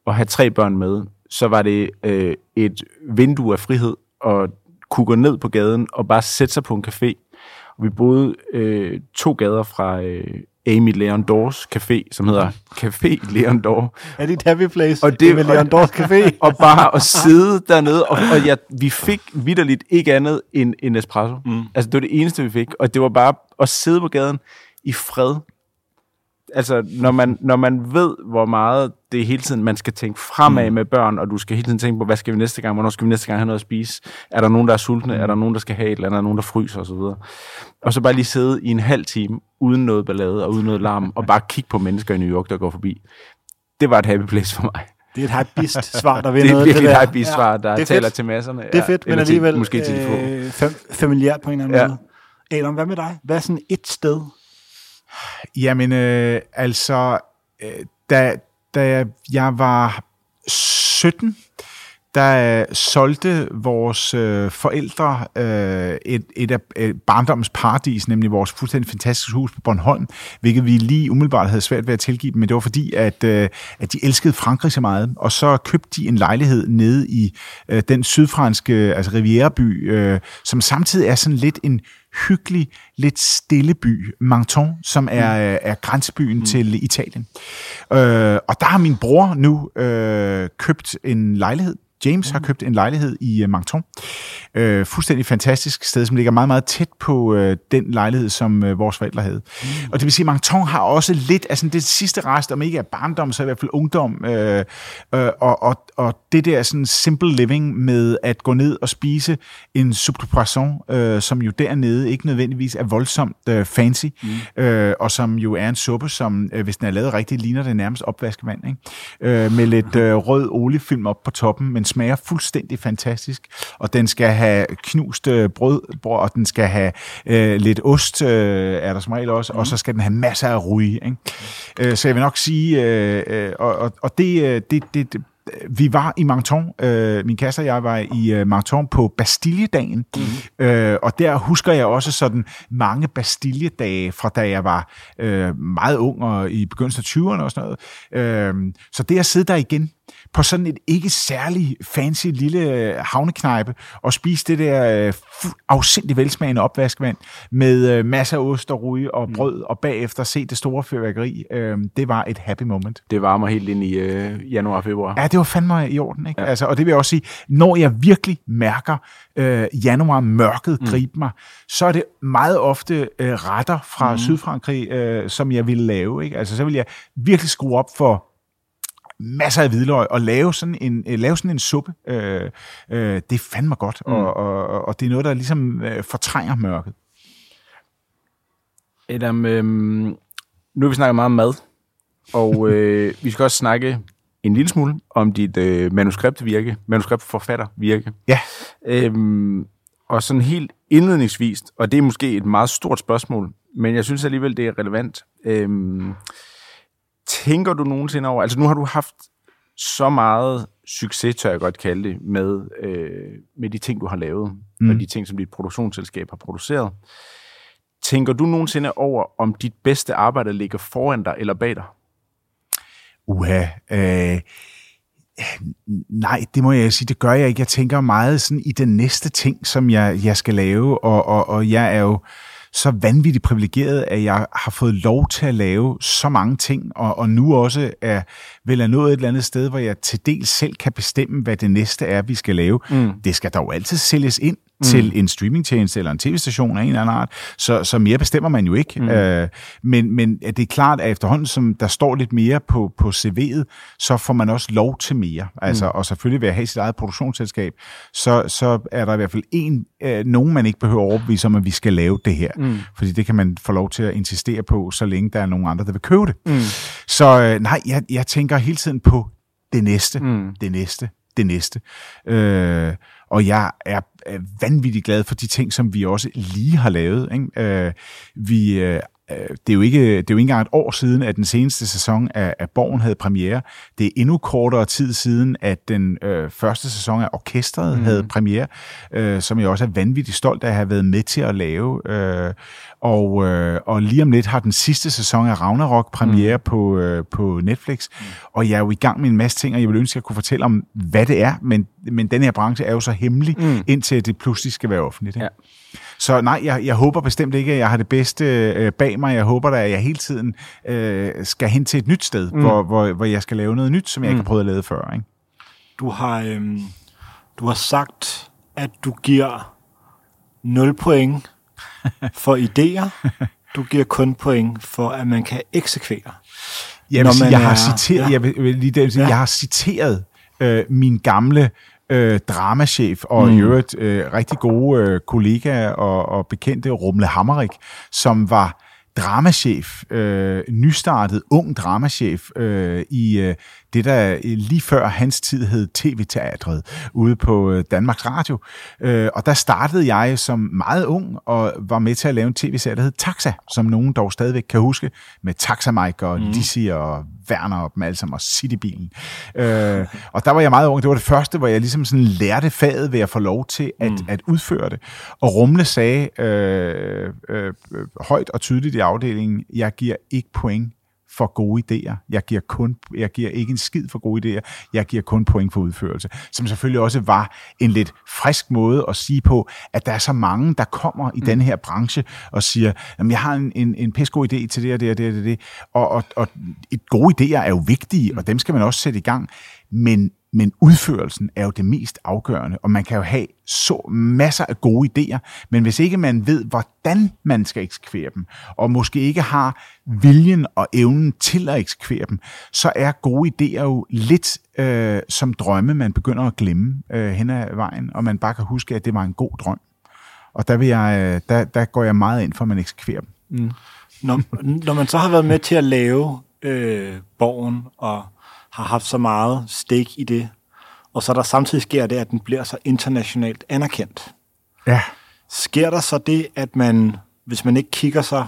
B: og have tre børn med, så var det øh, et vindue af frihed, at kunne gå ned på gaden og bare sætte sig på en café. Og vi boede øh, to gader fra øh, Amy Leon Dors café, som hedder Café Leon Dor.
A: Er det et happy place?
B: Og det-
A: med Leon Dors Café?
B: og bare at sidde dernede, og, og ja, vi fik vidderligt ikke andet end en espresso. Mm. Altså, det var det eneste, vi fik, og det var bare at sidde på gaden i fred. Altså, når man, når man ved, hvor meget det er hele tiden, man skal tænke fremad mm. med børn, og du skal hele tiden tænke på, hvad skal vi næste gang, hvornår skal vi næste gang have noget at spise? Er der nogen, der er sultne? Mm. Er der nogen, der skal have et eller andet? Er der nogen, der fryser osv.? Og så bare lige sidde i en halv time, uden noget ballade og uden noget larm, og bare kigge på mennesker i New York, der går forbi. Det var et happy place for mig.
A: Det er et hypebeast svar, der vil
B: Det er
A: noget.
B: virkelig
A: der.
B: et hype svar, der
A: det er
B: taler
A: fedt.
B: til masserne.
A: Det er fedt, men
B: eller til-
A: alligevel
B: Måske til de få.
A: øh, fam- familiært på en eller anden
B: Ja.
A: måde. Adam, hvad med dig? Hvad er sådan et sted?
C: Jamen, øh, altså, øh, da, da jeg, var 17, der øh, solgte vores øh, forældre øh, et, et af øh, barndommens paradis, nemlig vores fuldstændig fantastiske hus på Bornholm, hvilket vi lige umiddelbart havde svært ved at tilgive dem, men det var fordi, at, øh, at de elskede Frankrig så meget, og så købte de en lejlighed nede i øh, den sydfranske, altså Rivierby, øh, som samtidig er sådan lidt en hyggelig, lidt stille by, Menton, som er, mm. er grænsebyen mm. til Italien. Øh, og der har min bror nu øh, købt en lejlighed. James mm. har købt en lejlighed i uh, Menton. Øh, fuldstændig fantastisk sted, som ligger meget, meget tæt på øh, den lejlighed, som øh, vores forældre havde. Mm. Og det vil sige, at Menton har også lidt af sådan det sidste rest, om ikke er barndom, så i hvert fald ungdom. Øh, øh, og, og, og det der sådan simple living med at gå ned og spise en soupe de poisson, øh, som jo dernede ikke nødvendigvis er voldsomt øh, fancy, mm. øh, og som jo er en suppe, som øh, hvis den er lavet rigtigt, ligner det nærmest opvaskevand. Ikke? Øh, med lidt øh, rød oliefilm op på toppen, men smager fuldstændig fantastisk. Og den skal have knust øh, brød, brød, og den skal have øh, lidt ost, øh, er der som regel også, mm. og så skal den have masser af ryge. Ikke? Øh, så jeg vil nok sige, øh, øh, og, og, det, øh, det, det, det vi var i Menton, øh, min kæreste og jeg var i øh, Menton på Bastilledagen, mm. øh, og der husker jeg også sådan mange Bastille-dage fra da jeg var øh, meget ung og i begyndelsen af 20'erne og sådan noget. Øh, så det at sidde der igen på sådan et ikke særlig fancy lille øh, havneknejpe og spise det der øh, afsindig velsmagende opvaskevand med øh, masser af ost og ryge og brød, og bagefter se det store fyrværkeri, øh, det var et happy moment.
B: Det varmer helt ind i øh, januar og februar.
C: Ja, det var fandme i orden. Ikke? Ja. Altså, og det vil jeg også sige, når jeg virkelig mærker øh, januar mørket mm. gribe mig, så er det meget ofte øh, retter fra mm. Sydfrankrig, øh, som jeg ville lave. Ikke? Altså, så vil jeg virkelig skrue op for masser af hvidløg og lave sådan en, øh, lave sådan en suppe. Øh, øh, det er fandme godt, mm. og, og, og det er noget, der ligesom øh, fortrænger mørket.
B: Adam, øh, nu har vi snakket meget om mad, og øh, vi skal også snakke en lille smule om dit øh, manuskriptvirke, manuskriptforfattervirke.
C: Ja.
B: Øhm, og sådan helt indledningsvis, og det er måske et meget stort spørgsmål, men jeg synes alligevel, det er relevant. Øhm, tænker du nogensinde over, altså nu har du haft så meget succes, tør jeg godt kalde det, med, øh, med de ting, du har lavet, mm. og de ting, som dit produktionsselskab har produceret. Tænker du nogensinde over, om dit bedste arbejde ligger foran dig eller bag dig?
C: Uha, øh, nej, det må jeg sige, det gør jeg ikke. Jeg tænker meget sådan i den næste ting, som jeg, jeg skal lave, og, og, og jeg er jo så vanvittigt privilegeret, at jeg har fået lov til at lave så mange ting, og, og nu også er vel er nået et eller andet sted, hvor jeg til dels selv kan bestemme, hvad det næste er, vi skal lave. Mm. Det skal dog altid sælges ind mm. til en streamingtjeneste eller en tv-station af en eller anden art, så, så mere bestemmer man jo ikke. Mm. Øh, men, men det er klart, at efterhånden, som der står lidt mere på, på CV'et, så får man også lov til mere. Altså, mm. Og selvfølgelig ved at have sit eget produktionsselskab, så, så er der i hvert fald en, øh, nogen, man ikke behøver at overbevise om, at vi skal lave det her. Mm. Fordi det kan man få lov til at insistere på, så længe der er nogen andre, der vil købe det. Mm. Så øh, nej, jeg, jeg tænker hele tiden på det næste, mm. det næste, det næste. Øh, og jeg er vanvittigt glad for de ting, som vi også lige har lavet. Ikke? Øh, vi, øh, det er jo ikke, det er jo ikke engang et år siden, at den seneste sæson af, af Borgen havde premiere. Det er endnu kortere tid siden, at den øh, første sæson af Orkestret mm. havde premiere, øh, som jeg også er vanvittigt stolt af at have været med til at lave. Øh, og, øh, og lige om lidt har den sidste sæson af Ragnarok premiere mm. på, øh, på Netflix. Mm. Og jeg er jo i gang med en masse ting, og jeg vil ønske, at jeg kunne fortælle om, hvad det er. Men, men den her branche er jo så hemmelig, mm. indtil det pludselig skal være offentligt. Ikke? Ja. Så nej, jeg, jeg håber bestemt ikke, at jeg har det bedste øh, bag mig. Jeg håber da, at jeg hele tiden øh, skal hen til et nyt sted, mm. hvor, hvor, hvor jeg skal lave noget nyt, som jeg mm. ikke har prøvet at lave før. Ikke?
A: Du har, øhm, du har sagt, at du giver 0 point for idéer. Du giver kun point for, at man kan eksekvere.
C: Jeg, vil sige, jeg, har citeret, ja. jeg, vil, lige det, ja. jeg har citeret øh, min gamle øh, dramachef og mm. i øvrigt øh, rigtig gode øh, kollega og, og bekendte Rumle Hammerik, som var dramachef, øh, nystartet ung dramachef øh, i øh, det, der lige før hans tid hed TV-teatret ude på øh, Danmarks Radio. Øh, og der startede jeg som meget ung og var med til at lave en tv-serie, der hed Taxa, som nogen dog stadigvæk kan huske, med Taxa Mike og mm. Lizzie og Werner og dem alle sammen, og Citybilen. Øh, og der var jeg meget ung. Det var det første, hvor jeg ligesom sådan lærte faget ved at få lov til at, mm. at udføre det. Og Rumle sagde øh, øh, højt og tydeligt i afdelingen, jeg giver ikke point for gode idéer. Jeg giver, kun, jeg giver ikke en skid for gode idéer. Jeg giver kun point for udførelse. Som selvfølgelig også var en lidt frisk måde at sige på, at der er så mange, der kommer i mm. den her branche og siger, at jeg har en, en, en pissegod idé til det og det og det og det. Og, og, og et gode idéer er jo vigtige, og dem skal man også sætte i gang. Men men udførelsen er jo det mest afgørende, og man kan jo have så masser af gode idéer, men hvis ikke man ved, hvordan man skal eksekvere dem, og måske ikke har viljen og evnen til at eksekvere dem, så er gode idéer jo lidt øh, som drømme, man begynder at glemme øh, hen ad vejen, og man bare kan huske, at det var en god drøm. Og der, vil jeg, øh, der, der går jeg meget ind for, at man eksekverer dem. Mm.
A: Når, når man så har været med til at lave øh, borgen og har haft så meget stake i det, og så der samtidig sker det, at den bliver så internationalt anerkendt.
C: Ja.
A: Sker der så det, at man, hvis man ikke kigger sig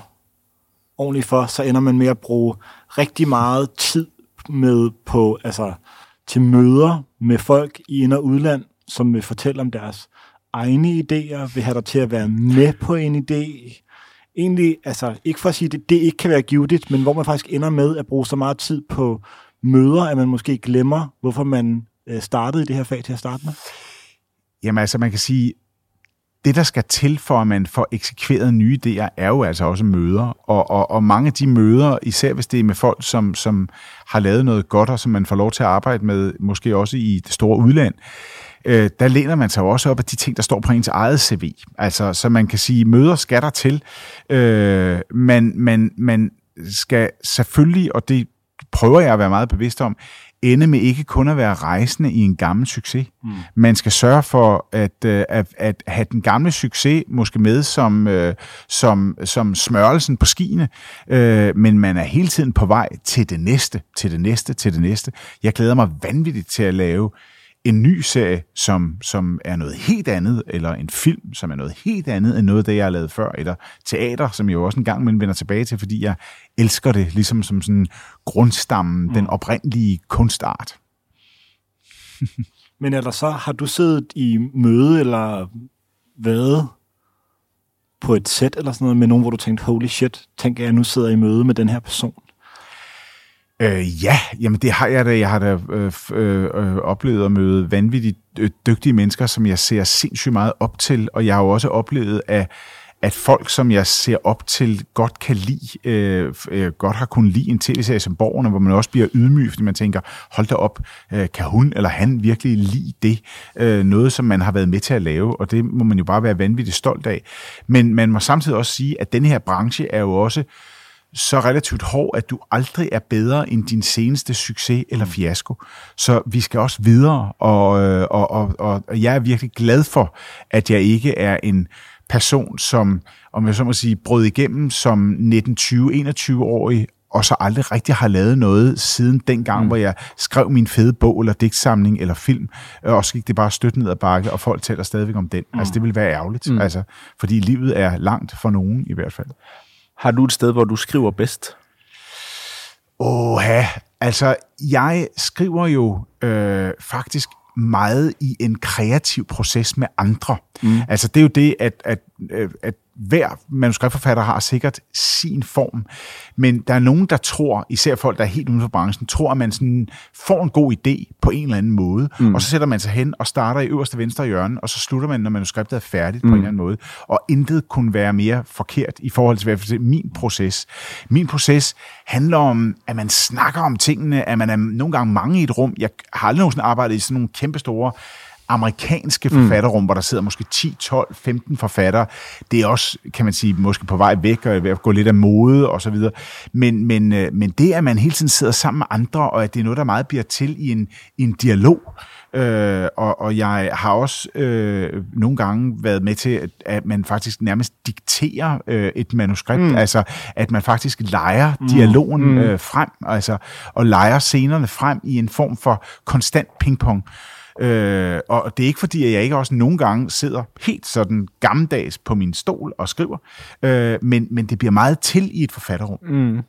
A: ordentligt for, så ender man med at bruge rigtig meget tid med på, altså til møder med folk i ind- og udland, som vil fortælle om deres egne idéer, vil have dig til at være med på en idé. Egentlig, altså ikke for at sige, at det, det ikke kan være givetigt, men hvor man faktisk ender med at bruge så meget tid på møder, at man måske glemmer, hvorfor man øh, startede i det her fag til at starte med?
C: Jamen altså, man kan sige, det, der skal til for, at man får eksekveret nye idéer, er jo altså også møder. Og, og, og mange af de møder, især hvis det er med folk, som, som har lavet noget godt, og som man får lov til at arbejde med, måske også i det store udland, øh, der læner man sig også op af de ting, der står på ens eget CV. Altså, så man kan sige, møder skal der til. Øh, man, man, man skal selvfølgelig, og det prøver jeg at være meget bevidst om, ende med ikke kun at være rejsende i en gammel succes. Mm. Man skal sørge for at, øh, at, at have den gamle succes måske med som, øh, som, som smørelsen på skiene, øh, men man er hele tiden på vej til det næste, til det næste, til det næste. Jeg glæder mig vanvittigt til at lave en ny serie, som, som er noget helt andet, eller en film, som er noget helt andet end noget, det jeg har lavet før, eller teater, som jeg jo også en gang men vender tilbage til, fordi jeg elsker det, ligesom som sådan grundstammen, mm. den oprindelige kunstart.
A: men er der så, har du siddet i møde, eller været på et sæt, eller sådan noget, med nogen, hvor du tænkte, holy shit, tænker jeg, nu sidder i møde med den her person?
C: Øh, ja, jamen det har jeg da. Jeg har da øh, øh, øh, oplevet at møde vanvittigt øh, dygtige mennesker, som jeg ser sindssygt meget op til, og jeg har jo også oplevet, at at folk, som jeg ser op til, godt kan lide, øh, øh, godt har kunnet lide en tv-serie som Borgerne, hvor man også bliver ydmyg, fordi man tænker, hold da op, øh, kan hun eller han virkelig lide det? Øh, noget, som man har været med til at lave, og det må man jo bare være vanvittigt stolt af. Men man må samtidig også sige, at den her branche er jo også så relativt hård, at du aldrig er bedre end din seneste succes eller mm. fiasko. Så vi skal også videre, og, øh, og, og, og jeg er virkelig glad for, at jeg ikke er en person, som, om jeg så må sige, brød igennem som 19-20-21-årig, og så aldrig rigtig har lavet noget siden dengang, mm. hvor jeg skrev min fede bog, eller digtsamling, eller film, og så gik det bare støtte ned ad bakke, og folk taler stadigvæk om den. Mm. Altså, det vil være ærgerligt, mm. altså, fordi livet er langt for nogen i hvert fald.
B: Har du et sted, hvor du skriver bedst?
C: Åh, altså, jeg skriver jo øh, faktisk meget i en kreativ proces med andre. Mm. Altså, det er jo det, at, at, øh, at hver manuskriptforfatter har sikkert sin form, men der er nogen, der tror, især folk, der er helt uden for branchen, tror, at man sådan får en god idé på en eller anden måde, mm. og så sætter man sig hen og starter i øverste venstre hjørne, og så slutter man, når manuskriptet er færdigt mm. på en eller anden måde. Og intet kunne være mere forkert i forhold til, til min proces. Min proces handler om, at man snakker om tingene, at man er nogle gange mange i et rum. Jeg har aldrig nogensinde arbejdet i sådan nogle kæmpe store amerikanske forfatterrum, mm. hvor der sidder måske 10, 12, 15 forfattere. Det er også, kan man sige, måske på vej væk og ved at gå lidt af mode og så videre. Men, men, øh, men det, at man hele tiden sidder sammen med andre, og at det er noget, der meget bliver til i en, i en dialog, Øh, og, og jeg har også øh, nogle gange været med til, at, at man faktisk nærmest dikterer øh, et manuskript, mm. altså at man faktisk leger mm. dialogen mm. øh, frem, altså og leger scenerne frem i en form for konstant pingpong. Øh, og det er ikke fordi, at jeg ikke også nogle gange sidder helt sådan gammeldags på min stol og skriver, øh, men, men det bliver meget til i et forfatterrum. Mm.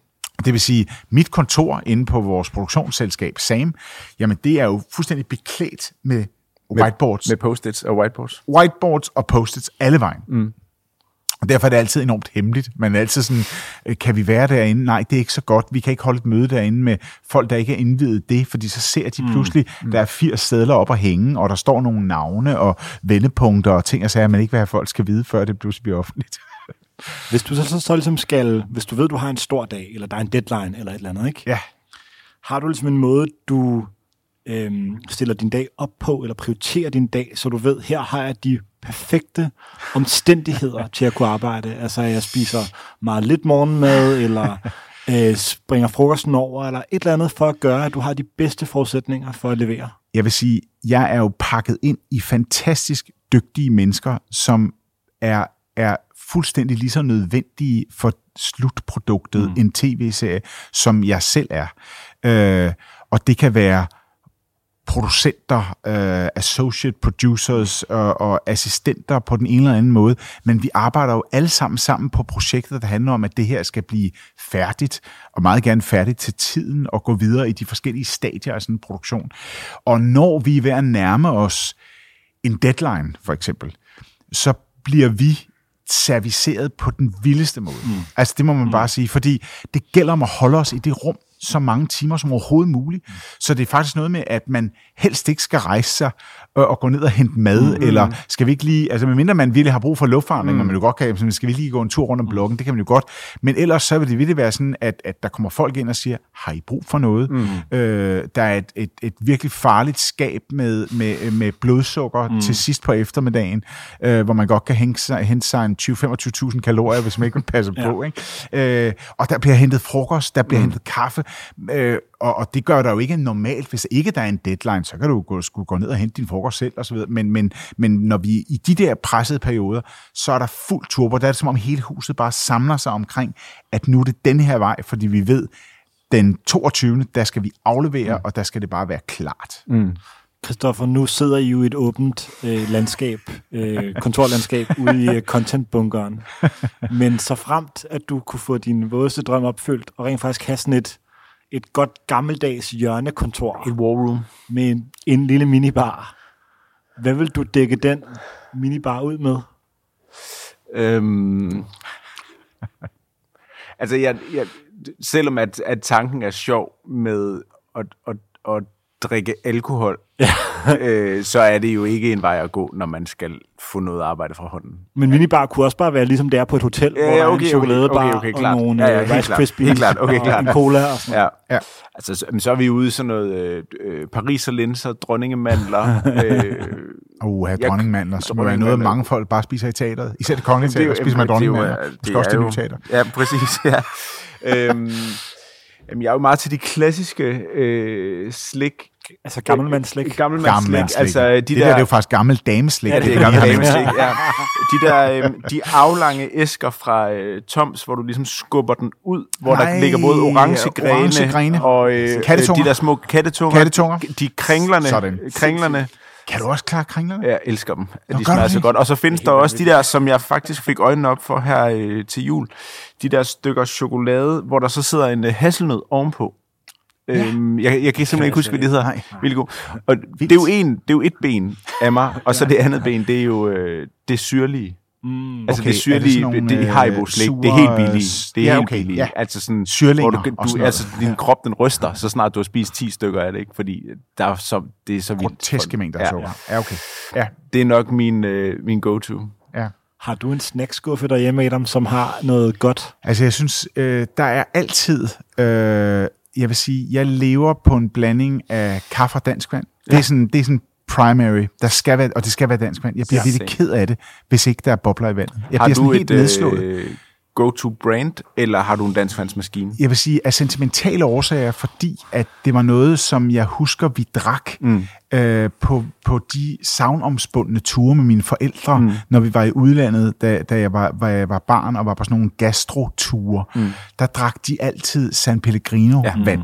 C: Det vil sige, mit kontor inde på vores produktionsselskab, SAM, jamen det er jo fuldstændig beklædt med whiteboards.
B: Med, med post-its og whiteboards.
C: Whiteboards og post-its alle vejen. Mm. Og derfor er det altid enormt hemmeligt. Man er altid sådan, øh, kan vi være derinde? Nej, det er ikke så godt. Vi kan ikke holde et møde derinde med folk, der ikke er indvidet det, fordi så ser de mm. pludselig, mm. der er 80 sædler op at hænge, og der står nogle navne og vendepunkter og ting og sager, man ikke vil have, folk skal vide, før det pludselig bliver offentligt.
A: Hvis du så, så, så ligesom skal, hvis du ved, du har en stor dag, eller der er en deadline, eller et eller andet, ikke?
C: Ja.
A: Har du ligesom en måde, du øhm, stiller din dag op på, eller prioriterer din dag, så du ved, her har jeg de perfekte omstændigheder til at kunne arbejde. Altså, jeg spiser meget lidt morgenmad, eller øh, springer frokosten over, eller et eller andet for at gøre, at du har de bedste forudsætninger for at levere.
C: Jeg vil sige, jeg er jo pakket ind i fantastisk dygtige mennesker, som er, er fuldstændig lige så nødvendige for slutproduktet, mm. en tv-serie, som jeg selv er. Øh, og det kan være producenter, øh, associate producers og, og assistenter på den ene eller anden måde, men vi arbejder jo alle sammen sammen på projektet, der handler om, at det her skal blive færdigt, og meget gerne færdigt til tiden, og gå videre i de forskellige stadier af sådan en produktion. Og når vi er ved at nærme os en deadline, for eksempel, så bliver vi serviceret på den vildeste måde. Mm. Altså det må man mm. bare sige, fordi det gælder om at holde os i det rum, så mange timer som overhovedet muligt. Mm. Så det er faktisk noget med, at man helst ikke skal rejse sig og, og gå ned og hente mad, mm. eller skal vi ikke lige, altså medmindre man virkelig har brug for luftforandring, mm. og man jo godt kan, så skal vi lige gå en tur rundt om blokken, det kan man jo godt, men ellers så vil det virkelig være sådan, at, at der kommer folk ind og siger, har I brug for noget? Mm. Øh, der er et, et, et virkelig farligt skab med, med, med blodsukker mm. til sidst på eftermiddagen, øh, hvor man godt kan hænge sig, hente sig en 20-25.000 kalorier, hvis man ikke vil passe ja. på. Ikke? Øh, og der bliver hentet frokost, der bliver mm. hentet kaffe, øh, og, og det gør der jo ikke normalt. Hvis ikke der er en deadline, så kan du gå, skulle gå ned og hente din frokost selv osv. Men, men, men når vi i de der pressede perioder, så er der fuld turbo. Der er det som om hele huset bare samler sig omkring, at nu er det den her vej, fordi vi ved, den 22. der skal vi aflevere, mm. og der skal det bare være klart. Mm.
A: Christoffer, nu sidder I jo i et åbent øh, landskab, øh, kontorlandskab, ude i øh, contentbunkeren. Men så fremt, at du kunne få din vådeste drøm opfyldt, og rent faktisk have sådan et et godt gammeldags hjørnekontor.
B: Et war room.
A: Med en, en lille minibar. Hvad vil du dække den minibar ud med? Øhm,
B: altså, jeg, jeg, selvom at, at tanken er sjov med at, at, at drikke alkohol, ja. øh, så er det jo ikke en vej at gå, når man skal få noget arbejde fra hånden.
A: Men minibar kunne også bare være ligesom det er på et hotel, ja, hvor der okay, er en chokoladebar okay, okay, okay, og nogle ja, ja, Rice Krispies
B: helt klart, okay,
A: klart. og en cola og sådan
B: ja. ja. Altså, så, så er vi ude i sådan noget øh, øh Paris og linser, dronningemandler. øh,
C: Uh, have dronningemandler, som er noget, mange folk bare spiser i teateret. Især det kongelige teater, spiser man dronningemandler. Det, det, også det nye teater.
B: Ja, præcis, ja. øhm, Jamen, jeg er jo meget til de klassiske øh, slik.
A: Altså gammelmandsslik?
B: Gammelmandsslik. Altså,
C: de det der, der, det er jo faktisk gammel dameslik.
B: Ja, det er gammel dameslik, ja. De der, øh, de aflange æsker fra øh, Toms, hvor du ligesom skubber den ud, hvor Nej, der ligger både orange grene, orange grene og øh, de der små kattetunger.
C: kattetunger.
B: De kringlerne, Sådan. kringlerne
C: Kan du også klare kringlerne?
B: Jeg elsker dem.
C: Nå,
B: De smager så
C: det?
B: godt. Og så findes der også de der, som jeg faktisk fik øjnene op for her øh, til jul. De der stykker chokolade, hvor der så sidder en øh, hasselnød ovenpå. Ja. Øhm, jeg, jeg kan simpelthen ikke huske, hvad de hedder.
C: Nej.
B: Vildt god. Og det er jo en, det er jo et ben af mig, og så det andet ben, det er jo øh, det syrlige.
A: Mm.
B: Altså
C: Okay,
B: det syrlige,
C: er det sådan nogle,
B: det, det er
C: øh,
B: Haribo slik, det er
C: sure,
B: helt billigt. Det er
C: ja,
B: helt
C: okay,
B: billigt.
C: ja.
B: Altså sådan,
C: Syrlinger
B: hvor du,
C: sådan
B: du,
C: noget.
B: altså din krop den ryster, så snart du har spist 10 stykker af det, ikke? fordi der er så, det er så vildt.
C: Groteske mængder af
B: Ja.
C: sukker. Ja, okay. Ja,
B: Det er nok min, øh, min go-to.
C: ja.
A: Har du en snackskuffe derhjemme, Adam, som har noget godt?
C: Altså, jeg synes, øh, der er altid... Øh, jeg vil sige, jeg lever på en blanding af kaffe og dansk vand. Det, er sådan, det er sådan primary, der skal være, og det skal være dansk vand. Jeg bliver
B: Ja,
C: virkelig ked af det, hvis ikke der er bobler i vandet. Jeg
B: har
C: bliver
B: du
C: sådan helt
B: et
C: nedslået.
B: øh, go-to brand, eller har du en dansfandsmaskine?
C: jeg vil sige, af sentimentale årsager, fordi at det var noget, som jeg husker, vi drak mm. Øh, på, på de savnomspundne ture med mine forældre, mm. når vi var i udlandet, da, da jeg, var, var, jeg var barn og var på sådan nogle gastroture. Mm. Der drak de altid San Pellegrino ja. vand.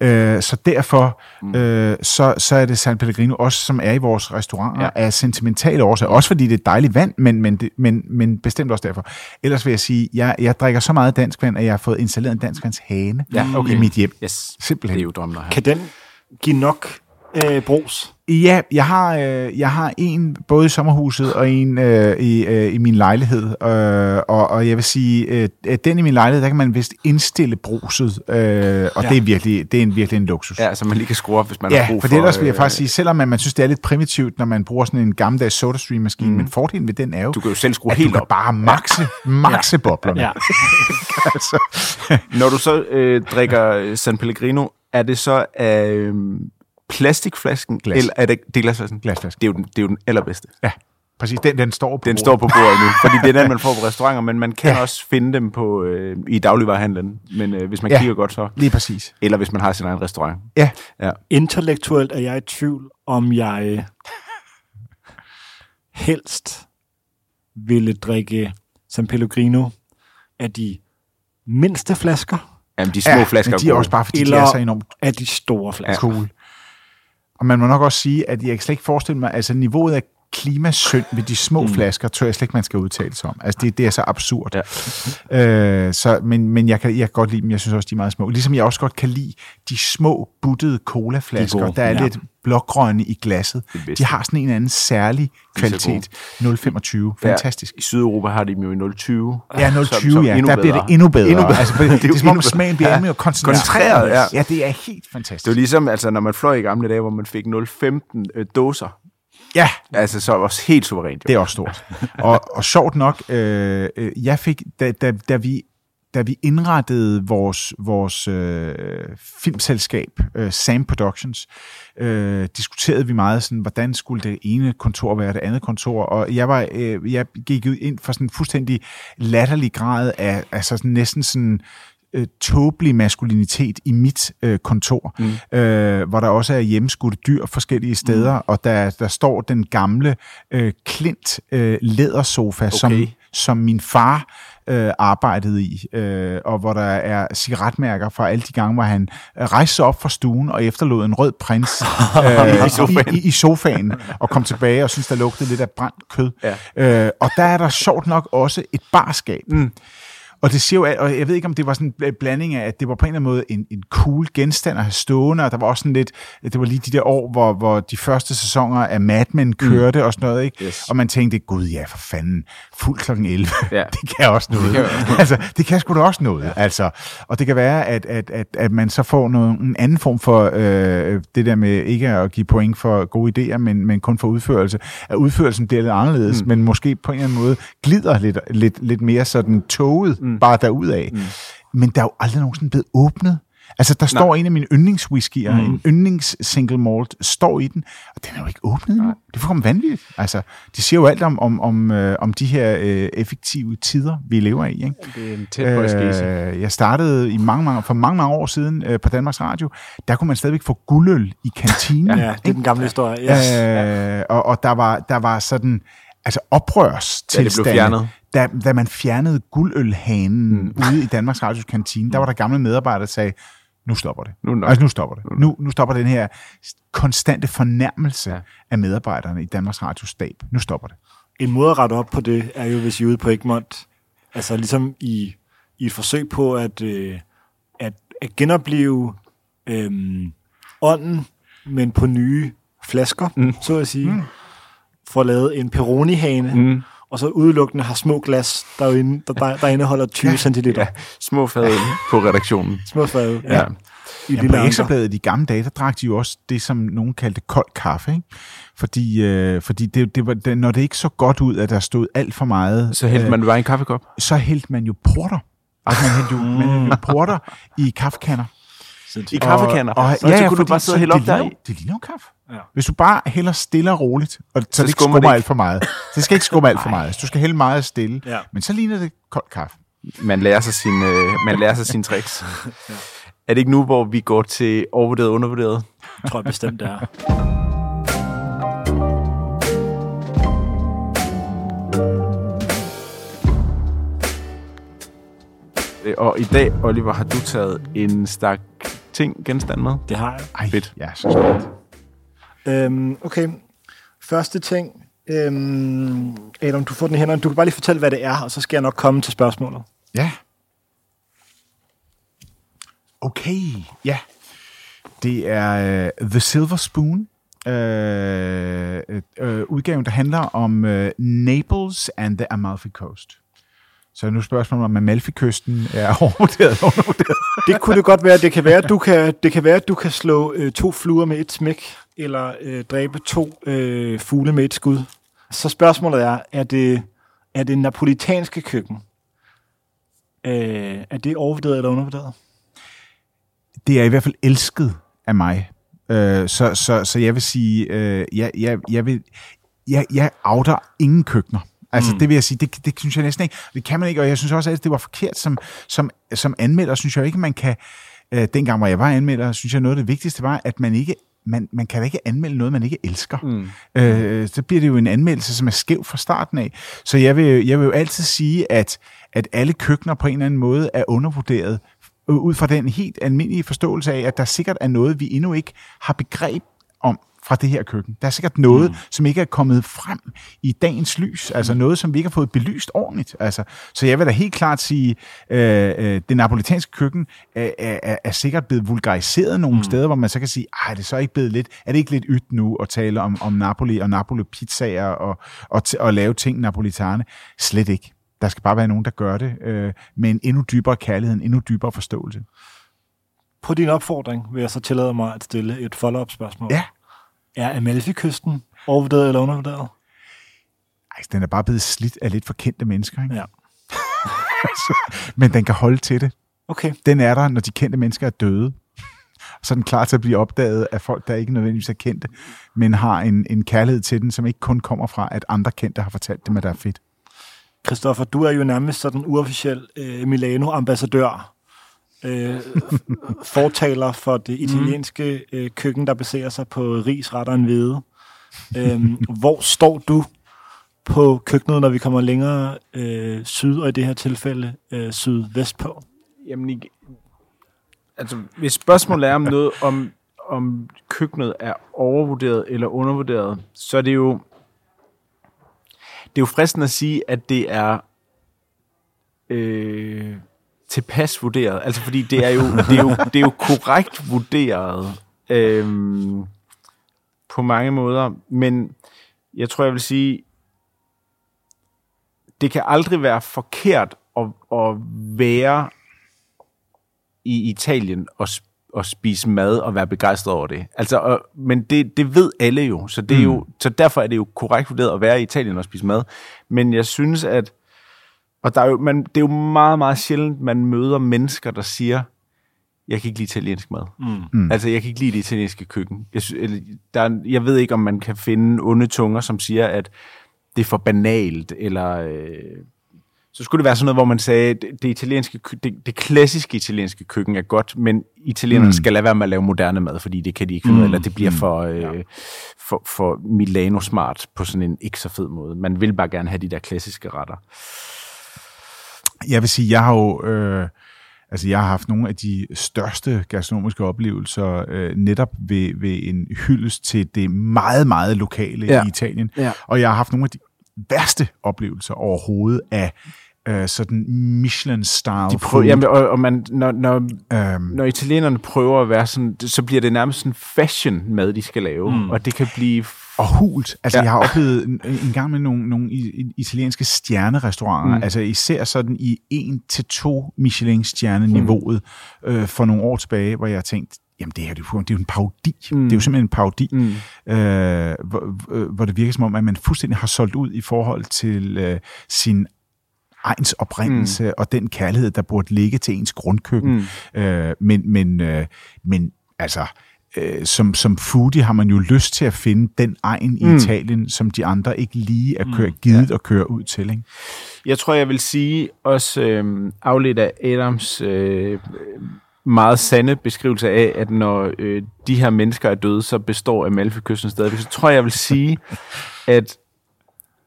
B: Ja.
C: Øh, så derfor mm. øh, så, så er det San Pellegrino også, som er i vores restauranter, ja. af sentimentale årsager. Også fordi det er dejligt vand, men, men, det, men, men bestemt også derfor. Ellers vil jeg sige, jeg, jeg drikker så meget dansk vand, at jeg har fået installeret en danskvandshane
B: Ja, okay.
C: i mit hjem.
B: Yes,
C: Simpelthen.
B: det er jo drømmen.
A: Kan den give nok øh, brus?
C: Ja, jeg har, øh, jeg har en både i sommerhuset og en øh, i, øh, i min lejlighed. Øh, og, og jeg vil sige, øh, at den i min lejlighed, der kan man vist indstille bruset. Øh, og ja. det er virkelig det er en, virkelig en luksus.
B: Ja, så man lige kan skrue op, hvis man har
C: Ja,
B: brug
C: for
B: for...
C: det ellers vil jeg
B: øh,
C: faktisk sige, selvom man, man synes, det er lidt primitivt, når man bruger sådan en gammeldags SodaStream-maskine, mm. men fordelen ved den er jo,
B: Du kan jo selv skrue
C: at
B: helt
C: du kan
B: op.
C: bare makse, makse boblerne.
A: Ja.
C: altså,
B: Når du så øh, drikker San Pellegrino, er det så af øh, plastikflasken,
C: Glas.
B: eller er det, det er glasflasken?
C: Glasflasken.
B: Det er jo den, det er jo den allerbedste.
C: ja, præcis. Den, den står på
B: Den
C: bordet.
B: står på bordet nu, fordi det er den, man får på restauranter, men man kan ja. også finde dem på øh, i dagligvarerhandlen, men øh, hvis man
C: Ja.
B: ja. kigger godt så,
C: Lige præcis.
B: eller hvis man har sin egen restaurant.
C: Ja,
B: Ja.
A: Intellektuelt er jeg i tvivl, om jeg øh, helst ville drikke San Pellegrino af de mindste flasker,
B: Jamen, de små
C: ja,
B: flasker
C: men de er
B: gode.
C: også bare, fordi de
A: eller
C: er så enormt
A: af de store flasker.
C: cool. Og man må nok også sige, at jeg kan slet ikke forestille mig, altså niveauet af klimasynd ved de små mm. flasker, tror jeg slet ikke, man skal udtale sig om. Altså det, det er så absurd.
B: Ja.
C: Øh, så, men men jeg, kan, jeg kan godt lide dem, jeg synes også, de er meget små. Ligesom jeg også godt kan lide de små, buttede colaflasker,
A: De er
C: der er
A: ja.
C: lidt blågrønne i glasset.
B: Det.
C: De har sådan en anden særlig kvalitet. 0,25. Fantastisk.
B: Ja, I Sydeuropa har de jo i 020.
C: Ja,
B: Som-
C: 020,
B: som
C: ja. Der bliver det endnu bedre.
B: Endnu bedre.
C: Altså, det, det,
B: jo
C: er som om smagen bliver
B: Ja.
C: mere koncentreret.
B: Koncentreret, ja.
C: ja, det er helt fantastisk.
B: Det er ligesom, altså, når man fløj i gamle dage, hvor man fik 0,15 øh, dåser.
C: Ja,
B: Altså, så også helt suverænt. Jo.
C: Det er også stort. og, og sjovt nok, øh, øh, jeg fik, da, da, da, vi, da vi indrettede vores, vores øh, filmselskab, øh, Sam Productions, øh, diskuterede vi meget sådan, hvordan skulle det ene kontor være det andet kontor, og jeg, var, øh, jeg gik jo ind for sådan en fuldstændig latterlig grad af altså sådan, næsten sådan øh, tåbelig maskulinitet i mit øh, kontor, mm. øh, hvor der også er hjemmeskudte dyr forskellige steder, mm. og der, der står den gamle øh, klint øh, lædersofa, okay. som, som min far øh, arbejdede i, øh, og hvor der er cigaretmærker fra alle de gange, hvor han øh, rejste sig op fra stuen og efterlod en rød prins øh,
B: I sofaen.
C: i, i, i sofaen, og kom tilbage og synes der lugtede lidt af brændt kød.
B: Ja.
C: Øh, og der er der sjovt nok også et barskab. Mm. Og det siger jo, at- og jeg ved ikke, om det var sådan en blanding af, at det var på en eller anden måde en, en cool genstand at have stående, og der var også sådan lidt, det var lige de der år, hvor, hvor de første sæsoner af Mad Men kørte mm. og sådan noget, ikke?
B: Yes.
C: Og man tænkte, gud ja, for fanden, fuld klokken 11,
B: Ja.
C: det kan også noget. Det kan, altså, det kan sgu da også noget, ja. altså. Og det kan være, at, at, at, at man så får noget, en anden form for øh, det der med ikke at give point for gode idéer, men, men kun for udførelse. At udførelsen bliver lidt anderledes, mm. men måske på en eller anden måde glider lidt, lidt, lidt mere sådan toget mm. Bare derudad. Mm. Men der er jo aldrig nogensinde blevet åbnet. Altså, der står en af mine yndlingswhiskyer, mm. en yndlings single malt, står i den, og den er jo ikke åbnet endnu. Det er fuldkommen vanvittigt. Altså, de siger jo alt om, om, om, øh, om de her øh, effektive tider, vi lever i. Ikke?
B: Det er en tæt på
C: Øh, jeg startede i mange, mange, for mange, mange år siden øh, på Danmarks Radio. Der kunne man stadigvæk få guldøl i kantinen.
A: Ja, det er den gamle historie. Yes.
C: Øh, og, og der var, der var sådan, altså oprørstilstande.
B: Ja, det blev fjernet.
C: Da, da man fjernede guldølhanen mm. ude i Danmarks Radios kantine, der var der gamle medarbejdere, der sagde, nu stopper det.
B: Nu nok.
C: altså, nu stopper det. Nu, nu stopper den her konstante fornærmelse
B: Ja.
C: af medarbejderne i Danmarks Radio Stab. Nu stopper det.
A: En måde at rette op på det, er jo, hvis I er ude på Egmont, altså ligesom i, i et forsøg på at, øh, at, at genopleve øhm, ånden, men på nye flasker, mm. så at sige. Mm. Får lavet en Peroni-hane, mm. Og så udelukkende har små glas, der, er jo inde, der, der, der indeholder 20 ja. centiliter.
B: Ja, små fad på redaktionen.
A: Små fad, ja.
B: Ja.
A: I
C: Ja,
A: lille
C: på. Ekstrabladet i de gamle dage, der drak de jo også det, som nogen kaldte kold kaffe. Ikke? Fordi, øh, fordi det, det var, det, når det ikke så godt ud, at der stod alt for meget,
B: Så hældte man bare en kaffekop.
C: så hældte man jo porter. Altså, man hældte jo, man hældte jo porter i kaffekanner.
B: I kaffekanner.
C: Og, og,
B: så, så kunne du bare sidde og hælde op
C: ligner-
B: i.
C: Det ligner jo kaffe.
A: Ja.
C: Hvis du bare hælder stille og roligt, og så,
B: Så
C: det ikke
B: skummer det ikke.
C: alt for meget. Det skal ikke skumme alt for meget. Du skal hælde meget stille.
A: Ja.
C: Men så ligner det kold kaffe.
B: Man lærer sig sin, øh, man lærer sig sine tricks. Er det ikke nu, hvor vi går til overvurderet og undervurderet?
A: tror jeg bestemt, det er.
B: Øh, Og i dag, Oliver, har du taget en stak ting, genstand med.
A: Det har jeg.
C: Ej,
B: Fedt.
C: Ja, så smart.
A: Øhm, okay. Første ting. Øhm, Adam, du får den i hænderne. Du kan bare lige fortælle, hvad det er, og så skal jeg nok komme til spørgsmålet.
C: Ja. Okay, ja. Det er uh, The Silver Spoon. Uh, uh, udgaven, der handler om uh, Naples and the Amalfi Coast. Så nu spørgsmålet om Amalfi-kysten er overvurderet eller undervurderet.
A: Det kunne det godt være. Det kan være, at du kan, det kan, være, at du kan slå øh, to fluer med et smæk, eller øh, dræbe to øh, fugle med et skud. Så spørgsmålet er, er det, er det napolitanske køkken? Øh, er det overvurderet eller undervurderet?
C: Det er i hvert fald elsket af mig. Uh, så, så, så jeg vil sige, uh, jeg, jeg, jeg, vil, jeg, jeg outer ingen køkkener. Altså, mm. det vil jeg sige, det, det synes jeg næsten ikke. Det kan man ikke, og jeg synes også, at det var forkert som, som, som anmelder, synes jeg ikke, man kan... Øh, dengang, hvor jeg var anmelder, synes jeg, noget af det vigtigste var, at man ikke man, man kan da ikke anmelde noget, man ikke elsker. Mm. Øh, så bliver det jo en anmeldelse, som er skæv fra starten af. Så jeg vil, jeg vil jo altid sige, at, at alle køkkener på en eller anden måde er undervurderet, øh, ud fra den helt almindelige forståelse af, at der sikkert er noget, vi endnu ikke har begreb om fra det her køkken. Der er sikkert noget, mm. som ikke er kommet frem i dagens lys, altså noget, som vi ikke har fået belyst ordentligt. Altså, så jeg vil da helt klart sige, øh, øh, det napolitanske køkken er, er, er sikkert blevet vulgariseret nogle mm. steder, hvor man så kan sige, ej, er det så ikke blevet lidt, er det ikke lidt ydt nu at tale om, om Napoli og Napoli-pizzaer og, og, t- og lave ting napolitane? Slet ikke. Der skal bare være nogen, der gør det øh, med en endnu dybere kærlighed, en endnu dybere forståelse.
A: På din opfordring vil jeg så tillade mig at stille et follow-up spørgsmål.
C: Ja.
A: Er Amalfi-kysten overvurderet eller undervurderet?
C: Ej, den er bare blevet slidt af lidt for kendte mennesker, ikke?
A: Ja.
C: Men den kan holde til det.
A: Okay.
C: Den er der, når de kendte mennesker er døde. Så er den klar til at blive opdaget af folk, der ikke nødvendigvis er kendte, men har en, en kærlighed til den, som ikke kun kommer fra, at andre kendte har fortalt dem, at det er fedt.
A: Christoffer, du er jo nærmest sådan uofficiel øh, Milano-ambassadør. Øh, fortaler for det italienske øh, køkken, der baserer sig på ris, retter og hvede. Øh, hvor står du på køkkenet, når vi kommer længere øh, syd, og i det her tilfælde øh, sydvest på?
B: Jamen, ikke, altså, hvis spørgsmålet er om noget, om, om køkkenet er overvurderet eller undervurderet, så er det jo, det er jo fristende at sige, at det er øh, tilpas vurderet. Altså, fordi det er jo, det er jo, det er jo korrekt vurderet øh, på mange måder, men jeg tror, jeg vil sige, det kan aldrig være forkert at, at være i Italien og, og spise mad og være begejstret over det. Altså, og, men det, det ved alle jo, så, det er jo, så derfor er det jo korrekt vurderet at være i Italien og spise mad. Men jeg synes, at og der er jo, man, det er jo meget, meget sjældent, man møder mennesker, der siger, jeg kan ikke lide italiensk mad. Mm. Mm. Altså, jeg kan ikke lide det italienske køkken. Jeg, sy- eller, der er, jeg ved ikke, om man kan finde onde tunger, som siger, at det er for banalt, eller... Øh, så skulle det være sådan noget, hvor man sagde, det, det, italienske, det, det klassiske italienske køkken er godt, men italienerne mm. skal lade være med at lave moderne mad, fordi det kan de ikke finde af, eller det bliver for, øh, for, for Milano-smart på sådan en ikke så fed måde. Man vil bare gerne have de der klassiske retter.
C: Jeg vil sige, jeg har jo... Øh, Altså, jeg har haft nogle af de største gastronomiske oplevelser øh, netop ved, ved en hyldest til det meget, meget lokale
B: Ja.
C: i Italien.
B: Ja.
C: Og jeg har haft nogle af de værste oplevelser overhovedet af øh, sådan Michelin-style
B: De prøver, jamen, og, og man, når, når,
C: Øhm,
B: når italienerne prøver at være sådan, så bliver det nærmest sådan fashion mad, de skal lave. Mm. Og det kan blive...
C: og hult. Altså,
B: Ja.
C: jeg har oplevet en, en gang med nogle, nogle italienske stjernerestauranter,
B: Mm.
C: altså især sådan i 1-2 Michelin-stjerne-niveauet
B: Mm.
C: øh, for nogle år tilbage, hvor jeg tænkte, jamen det her det er jo, det er jo en parodi.
B: Mm.
C: Det er jo simpelthen en parodi,
B: Mm.
C: øh, hvor, øh, hvor det virker som om, at man fuldstændig har solgt ud i forhold til øh, sin egen oprindelse mm. og den kærlighed, der burde ligge til ens grundkøkken.
B: Mm.
C: Øh, men, men, øh, men altså, øh, som, som foodie har man jo lyst til at finde den egen i
B: Mm.
C: Italien, som de andre ikke lige er kør, givet ja. at køre ud til. Ikke?
B: Jeg tror, jeg vil sige også øh, afledt af Adams øh, meget sande beskrivelse af, at når øh, de her mennesker er døde, så består Amalfi-kysten stadigvæk. Så tror jeg, jeg vil sige, at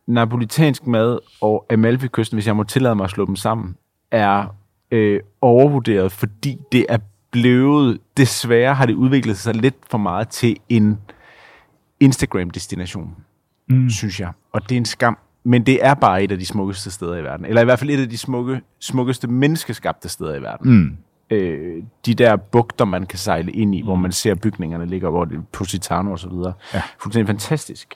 B: napolitansk mad og Amalfi-kysten, hvis jeg må tillade mig at slå dem sammen, er øh, overvurderet, fordi det er blevet, desværre har det udviklet sig lidt for meget til en Instagram-destination, mm. synes jeg. Og det er en skam. Men det er bare et af de smukkeste steder i verden. Eller i hvert fald et af de smukke, smukkeste menneskeskabte steder i verden.
C: Mm.
B: Øh, de der bugter, man kan sejle ind i, mm. hvor man ser bygningerne ligger, hvor det er Positano og så videre.
C: Ja.
B: Fuldstændig fantastisk.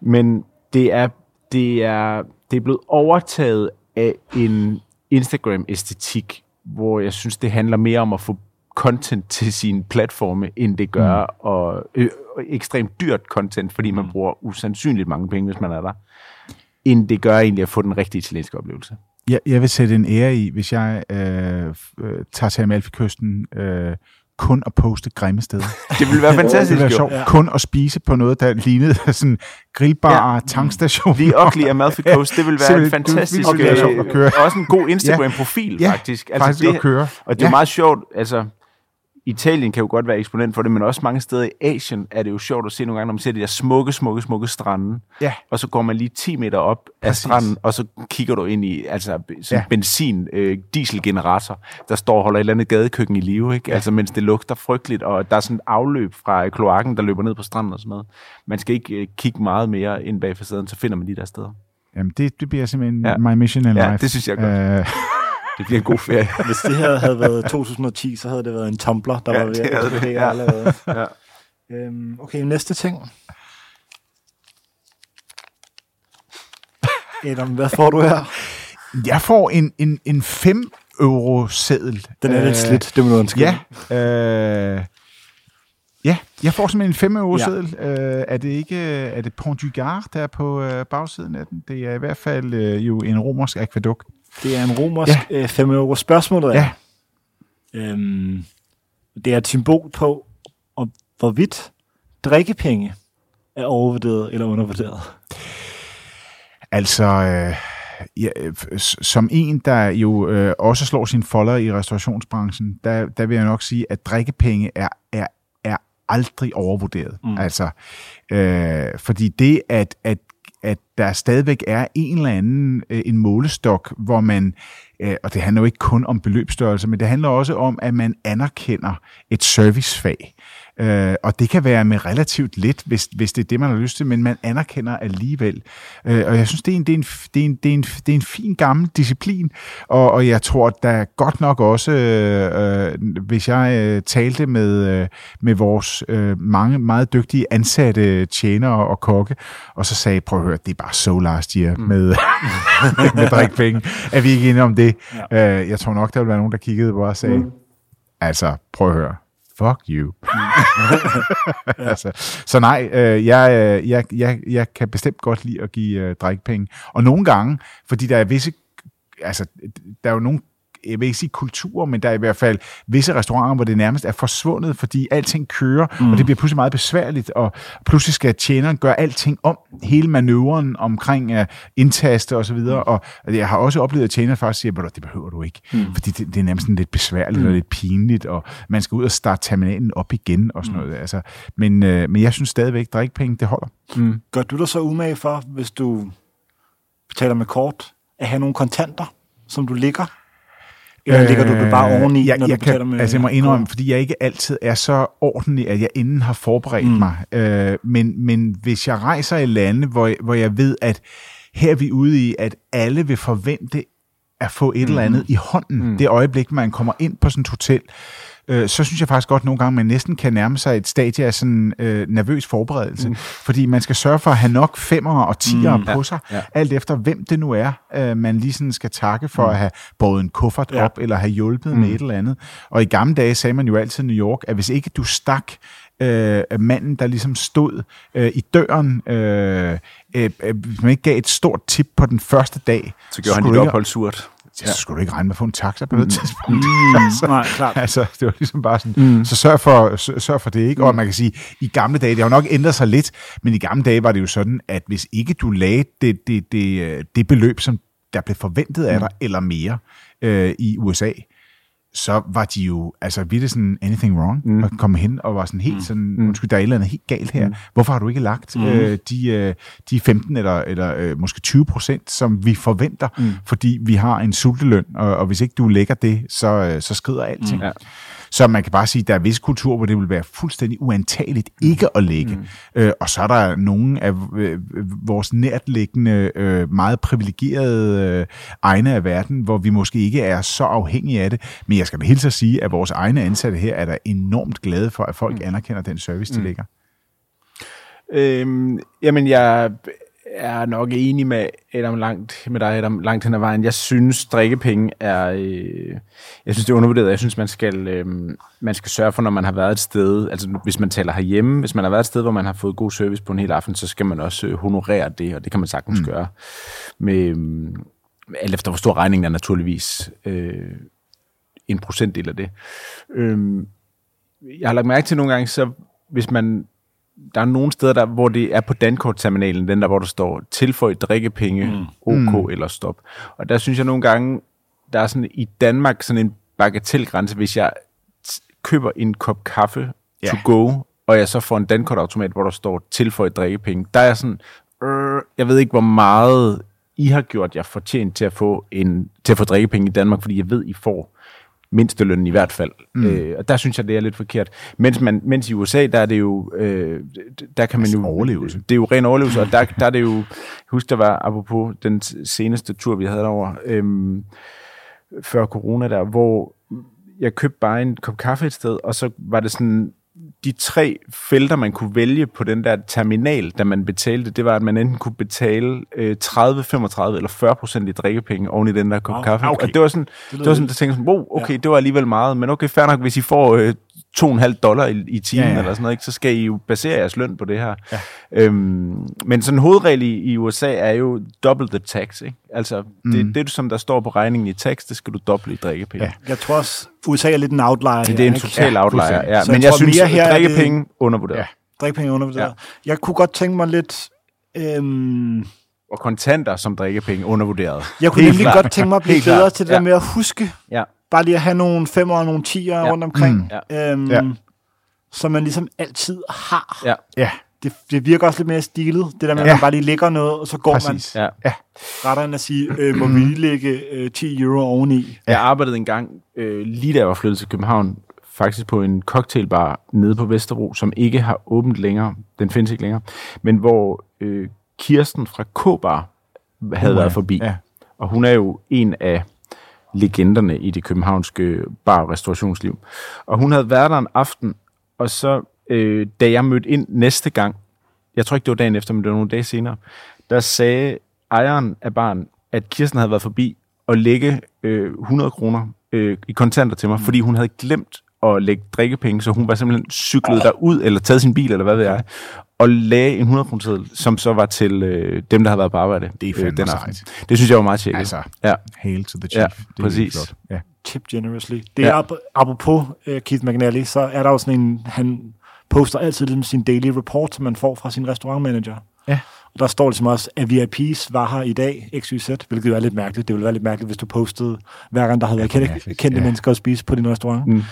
B: Men det er, det er, det er blevet overtaget af en Instagram-æstetik, hvor jeg synes, det handler mere om at få content til sine platforme, end det gør, mm. og, øh, og ekstremt dyrt content, fordi man bruger usandsynligt mange penge, hvis man er der, end det gør egentlig at få den rigtige italienske oplevelse.
C: Jeg, jeg vil sætte en ære i, hvis jeg øh, øh, tager til Amalfi-kysten øh, kun at poste grimme steder.
B: Det ville være
C: Det
B: fantastisk,
C: ville være
B: jo.
C: sjovt. Ja. Kun at spise på noget, der lignede sådan grillbar, ja. tankstation.
B: The Ugly Amalfi Coast, det vil være en
C: Simpelthen, det
B: fantastisk,
C: ville være sjovt at køre.
B: øh, også en god Instagram-profil,
C: Ja,
B: faktisk.
C: Altså faktisk det, at køre.
B: Og det er
C: ja.
B: meget sjovt, altså, Italien kan jo godt være eksponent for det, men også mange steder i Asien er det jo sjovt at se nogle gange, når man ser de der smukke, smukke, smukke strande,
C: Ja.
B: og så går man lige 10 meter op af
C: Præcis.
B: stranden, og så kigger du ind i altså, sådan
C: Ja.
B: benzin, øh, dieselgenerator, der står og holder et eller andet gadekøkken i live, ikke? Ja. Altså, mens det lugter frygteligt, og der er sådan et afløb fra kloakken, der løber ned på stranden og sådan noget. Man skal ikke øh, kigge meget mere ind bag facaden, så finder man de der steder.
C: Jamen, det, det bliver simpelthen
B: ja.
C: my mission in
B: Ja,
C: life.
B: det synes jeg godt.
C: Øh,
B: Det bliver en god ferie.
A: Hvis det her havde været 2010, så havde det været en Tumblr, der
B: Ja,
A: var ved
B: det
A: at
B: havde det, ja.
A: allerede.
B: ja.
A: Øhm, okay, næste ting. Adam, hvad får du her?
C: jeg får en, en, en 5 euro seddel.
A: Den er lidt slidt, det må du undskylde.
C: Ja, øh, ja, jeg får simpelthen en 5 euro
A: Ja.
C: seddel. Øh, er det ikke er det Pont du Gard, der er på øh, bagsiden af den? Det er i hvert fald øh, jo en romersk akvadukt.
A: Det er en romersk ja. 5 euro. Spørgsmålet
C: Ja.
A: øhm, det er et symbol på, om hvorvidt drikkepenge er overvurderet eller undervurderet.
C: Altså, øh, ja, øh, som en, der jo øh, også slår sin folder i restaurationsbranchen, der, der vil jeg nok sige, at drikkepenge er, er, er aldrig overvurderet. Mm. Altså, øh, fordi det, at, at at der stadigvæk er en eller anden øh, en målestok, hvor man, øh, og det handler jo ikke kun om beløbsstørrelse, men det handler også om, at man anerkender et servicefag. Øh, og det kan være med relativt lidt, hvis, hvis det er det, man har lyst til, men man anerkender alligevel. Øh, og jeg synes, det er en, det er en, det er en, det er en, det er en fin gammel disciplin, og, og jeg tror, der er godt nok også, øh, øh, hvis jeg øh, talte med, øh, med vores øh, mange meget dygtige ansatte tjenere og kokke, og så sagde, prøv at høre, det er bare so last year mm. med, med drikpenge. Er vi ikke enige om det? Ja. Øh, jeg tror nok, der vil være nogen, der kiggede på og sagde, mm. altså, prøv at høre, fuck you. altså, så nej, øh, jeg, øh, jeg, jeg, jeg kan bestemt godt lide at give øh, drikpenge. Og nogle gange, fordi der er visse, altså, der er jo nogle jeg vil ikke sige kultur, men der er i hvert fald visse restauranter, hvor det nærmest er forsvundet, fordi alting kører, mm. og det bliver pludselig meget besværligt, og pludselig skal tjeneren gøre alting om, hele manøvren omkring uh, indtaste og så videre, og jeg har også oplevet, at tjeneren faktisk siger, at det behøver du ikke, mm. fordi det, det er nærmest sådan lidt besværligt mm. og lidt pinligt, og man skal ud og starte terminalen op igen og sådan mm. noget. Altså, men, øh, men jeg synes stadigvæk, at drikpenge, det holder.
B: Mm.
A: Gør du dig så umage for, hvis du betaler med kort, at have nogle kontanter, som du ligger? Eller ligger du det bare oveni,
C: Øh, jeg,
A: når du
C: jeg
A: betaler
C: kan,
A: med
C: Altså jeg må indrømme, fordi jeg ikke altid er så ordentlig, at jeg inden har forberedt mm. mig. Øh, men, men hvis jeg rejser i lande, hvor, hvor jeg ved, at her er vi ude i, at alle vil forvente at få et mm. eller andet i hånden, mm. det øjeblik, man kommer ind på sådan et hotel, øh, så synes jeg faktisk godt nogle gange, man næsten kan nærme sig et stadie af sådan øh, nervøs forberedelse. Mm. Fordi man skal sørge for at have nok femmer og tiger mm, på sig,
B: ja.
C: ja. alt efter hvem det nu er, øh, man lige sådan skal takke for mm. at have båret en kuffert
A: Ja.
C: ja. op, eller have hjulpet mm. med et eller andet. Og i gamle dage sagde man jo altid i New York, at hvis ikke du stak øh, manden, der ligesom stod øh, i døren, øh, øh, øh, hvis man ikke gav et stort tip på den første dag,
B: Så gjorde han dit ophold surt.
C: Så skulle du ikke regne med at få en taxa på noget tidspunkt.
A: Mm, nej, klart.
C: Altså, det var ligesom bare sådan, mm. så sørg for, sørg, for det, ikke? Og man kan sige, i gamle dage, det har jo nok ændret sig lidt, men i gamle dage var det jo sådan, at hvis ikke du lagde det, det, det, øh, det beløb, som der blev forventet af dig, eller mere øh, i USA, så var de jo, altså virkelig sådan, anything wrong, mm. og komme hen og var sådan helt sådan, undskyld, der er et eller andet helt galt her. Mm. Hvorfor har du ikke lagt mm. øh, de, øh, de 15 eller, eller øh, måske 20 procent, som vi forventer, mm. fordi vi har en sulteløn, og, og hvis ikke du lægger det, så, øh, så skrider alting. Mm.
B: Ja.
C: Så man kan bare sige, at der er visse kulturer, hvor det vil være fuldstændig uantageligt ikke at lægge. Mm. Øh, og så er der nogle af øh, vores nærtliggende, øh, meget privilegerede øh, egne af verden, hvor vi måske ikke er så afhængige af det. Men jeg skal da hilse at sige, at vores egne ansatte her er der enormt glade for, at folk mm. anerkender den service, de lægger.
B: Øhm, jamen, jeg er nok enig med Adam langt, med dig, Adam, langt hen ad vejen. Jeg synes, drikkepenge er... Øh, jeg synes, det er undervurderet. Jeg synes, man skal, øh, man skal sørge for, når man har været et sted... Altså, hvis man taler herhjemme, hvis man har været et sted, hvor man har fået god service på en hel aften, så skal man også øh, honorere det, og det kan man sagtens mm. gøre. Med, øh, alt efter, hvor stor regningen er naturligvis. Øh, en procentdel af det. Øh, jeg har lagt mærke til nogle gange, så hvis man der er nogle steder, der, hvor det er på Dankort-terminalen, den der, hvor der står tilføj drikkepenge, mm. OK mm. eller stop. Og der synes jeg nogle gange, der er sådan i Danmark sådan en bagatelgrænse, hvis jeg t- køber en kop kaffe
C: Ja.
B: to go, og jeg så får en Dankort-automat, hvor der står tilføj drikkepenge, der er jeg sådan, øh, jeg ved ikke, hvor meget I har gjort jer fortjent til at få en til at få drikkepenge i Danmark, fordi jeg ved, I får mindstelønnen i hvert fald. Mm. Øh, og der synes jeg, det er lidt forkert. Mens, man, mens i USA, der er det jo... Øh, der kan man
C: Altså
B: jo...
C: overlevelse.
B: Det er jo ren overlevelse, og der, der er det jo... Husk, der var, apropos den seneste tur, vi havde derovre, øhm, før corona der, hvor jeg købte bare en kop kaffe et sted, og så var det sådan, de tre felter, man kunne vælge på den der terminal, da man betalte, det var, at man enten kunne betale øh, 30, 35 eller 40 procent i drikkepenge oven i den der kop
A: Wow,
B: kaffe.
A: okay.
B: Og det var sådan, det, det var sådan, der tænkte sådan, wow, okay, ja. det var alligevel meget, men okay, fair nok, hvis I får øh, 2,5 dollar i, i timen
C: Ja,
B: ja, eller sådan noget, ikke, så skal I jo basere jeres løn på det her. Ja. Øhm, men sådan en hovedregel i, i USA er jo double the tax, ikke? Altså, mm. det, det, som der står på regningen i tax, det skal du doble i drikkepenge.
C: Ja.
A: Jeg tror også, USA er lidt en outlier.
B: Det er en
A: ikke?
B: total
C: Ja,
B: outlier, ja.
A: Så
B: Men
A: jeg
B: jeg, synes,
A: mere her er det-
B: drikkepenge undervurderet.
C: Ja.
A: Drikkepenge er undervurderet.
B: Ja.
A: Jeg kunne godt tænke mig lidt... Øhm,
B: Og kontanter som drikkepenge undervurderet.
A: jeg kunne nemlig godt tænke mig at blive bedre til det
B: Ja.
A: der med at huske.
B: Ja.
A: Bare lige at have nogle femmer og nogle tiger
B: Ja.
A: rundt omkring.
C: Mm.
A: Øhm,
C: Ja.
A: Som man ligesom altid har.
B: Ja,
C: Ja,
A: Det, det virker også lidt mere stilet. Det der med, at
C: Ja.
A: man bare lige lægger noget, og så går
C: præcis.
B: ja.
C: Ja.
A: man retter ind og siger, øh, må vi lige lægge øh, 10 euro oveni.
B: Jeg arbejdede engang, øh, lige da jeg var flyttet til København, faktisk på en cocktailbar nede på Vesterbro, som ikke har åbent længere. Den findes ikke længere. Men hvor øh, Kirsten fra K-bar havde
C: Uh,
B: været forbi.
C: ja.
B: Og hun er jo en af legenderne i det københavnske bar- og restaurationsliv. Og hun havde været der en aften, og så, øh, da jeg mødte ind næste gang, jeg tror ikke, det var dagen efter, men det var nogle dage senere, der sagde ejeren af baren, at Kirsten havde været forbi og lægge øh, 100 kroner øh, i kontanter til mig, mm. fordi hun havde glemt at lægge drikkepenge, så hun var simpelthen cyklet derud, eller taget sin bil, eller hvad ved jeg, og lagde en 100 kroner som så var til øh, dem, der havde været på arbejde.
C: Det er fandme
B: øh, den aften.
C: sejt.
B: Det synes jeg var meget tjekket.
C: Altså,
B: ja.
C: hail to the
B: Ja,
C: chief. det er
B: præcis.
C: flot. Ja.
A: Tip generously. Det
B: Ja.
A: er ap- apropos uh, Keith McNally, så er der jo sådan en, han poster altid ligesom sin daily report, som man får fra sin restaurantmanager.
C: Ja.
A: Og der står ligesom også, at VIPs var her i dag, XYZ, hvilket jo er lidt mærkeligt. Det ville være lidt mærkeligt, hvis du postede hver gang, der havde været
C: det er
A: kendte, kendte
C: Ja.
A: mennesker at spise på din restaurant.
B: Mm.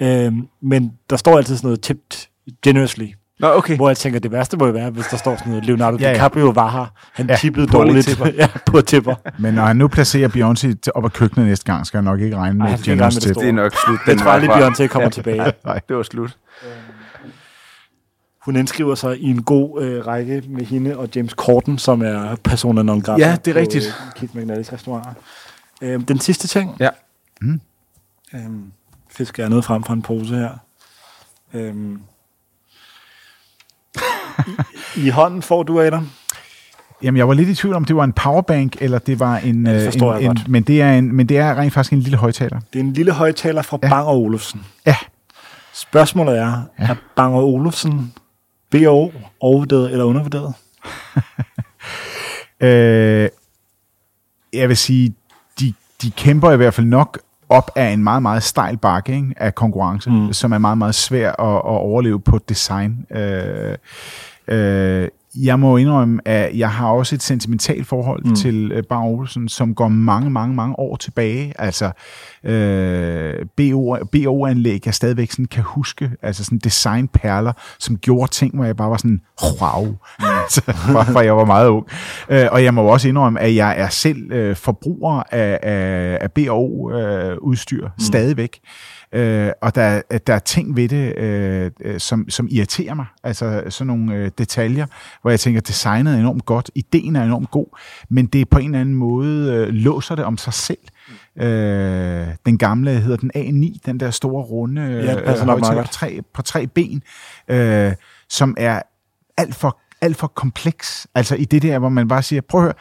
A: Øhm, men der står altid sådan noget tipped generously.
B: Nå, okay.
A: Hvor jeg tænker, det værste må jo være, hvis der står sådan noget, Leonardo
C: Ja, ja.
A: DiCaprio var her. Han
C: Ja,
A: ja, tippede
C: på
A: dårligt.
C: tipper.
A: ja, på tipper.
C: Men når han nu placerer Beyoncé til- op ad køkkenet næste gang, skal jeg nok ikke regne med
A: det
C: tip.
A: store.
B: Det er nok slut.
A: Jeg tror aldrig. Beyoncé kommer tilbage.
B: Det var slut.
A: Hun indskriver sig i en god øh, række med hende og James Corden, som er persona non grata
B: Ja, det er
A: på,
B: rigtigt.
A: øh, Keith McNallys restauranter. Øh, den sidste ting.
B: Ja.
C: Mm.
A: Øhm, fisker jeg noget frem fra en pose her. Øhm. I, I hånden får du, Adam.
C: Jamen, jeg var lidt i tvivl om, det var en powerbank, eller det var en...
A: Ja, det
C: øh, en,
A: jeg
C: en
A: godt.
C: men, det er en, men det er rent faktisk en lille højtaler.
A: Det er en lille højtaler fra
C: Ja.
A: Bang Olufsen.
C: Ja.
A: Spørgsmålet er,
C: ja.
A: er Bang Olufsen B&O overvurderet eller undervurderet?
C: Øh, jeg vil sige, de, de kæmper i hvert fald nok op af en meget, meget stejl bakke ikke, af konkurrence, mm. Som er meget, meget svær at, at overleve på design. Øh, øh, jeg må indrømme, at jeg har også et sentimentalt forhold mm. Til øh, Bar Olsen, som går mange, mange, mange år tilbage. Altså, øh, BO, BO-anlæg, jeg stadigvæk sådan kan huske, altså sådan designperler, som gjorde ting, hvor jeg bare var sådan, wow, mm. altså, fra jeg var meget ung. Øh, og jeg må også indrømme, at jeg er selv øh, forbruger af, af, af BO-udstyr mm. stadigvæk. Øh, og der, der er ting ved det, øh, øh, som, som irriterer mig. Altså sådan nogle øh, detaljer, hvor jeg tænker, designet er enormt godt, ideen er enormt god, men det på en eller anden måde øh, låser det om sig selv. Øh, den gamle hedder den A9, den der store runde øh,
A: Ja,
C: højtaler
A: godt.
C: på tre, på tre ben, øh, som er alt for, alt for kompleks. Altså i det der, hvor man bare siger, prøv at høre,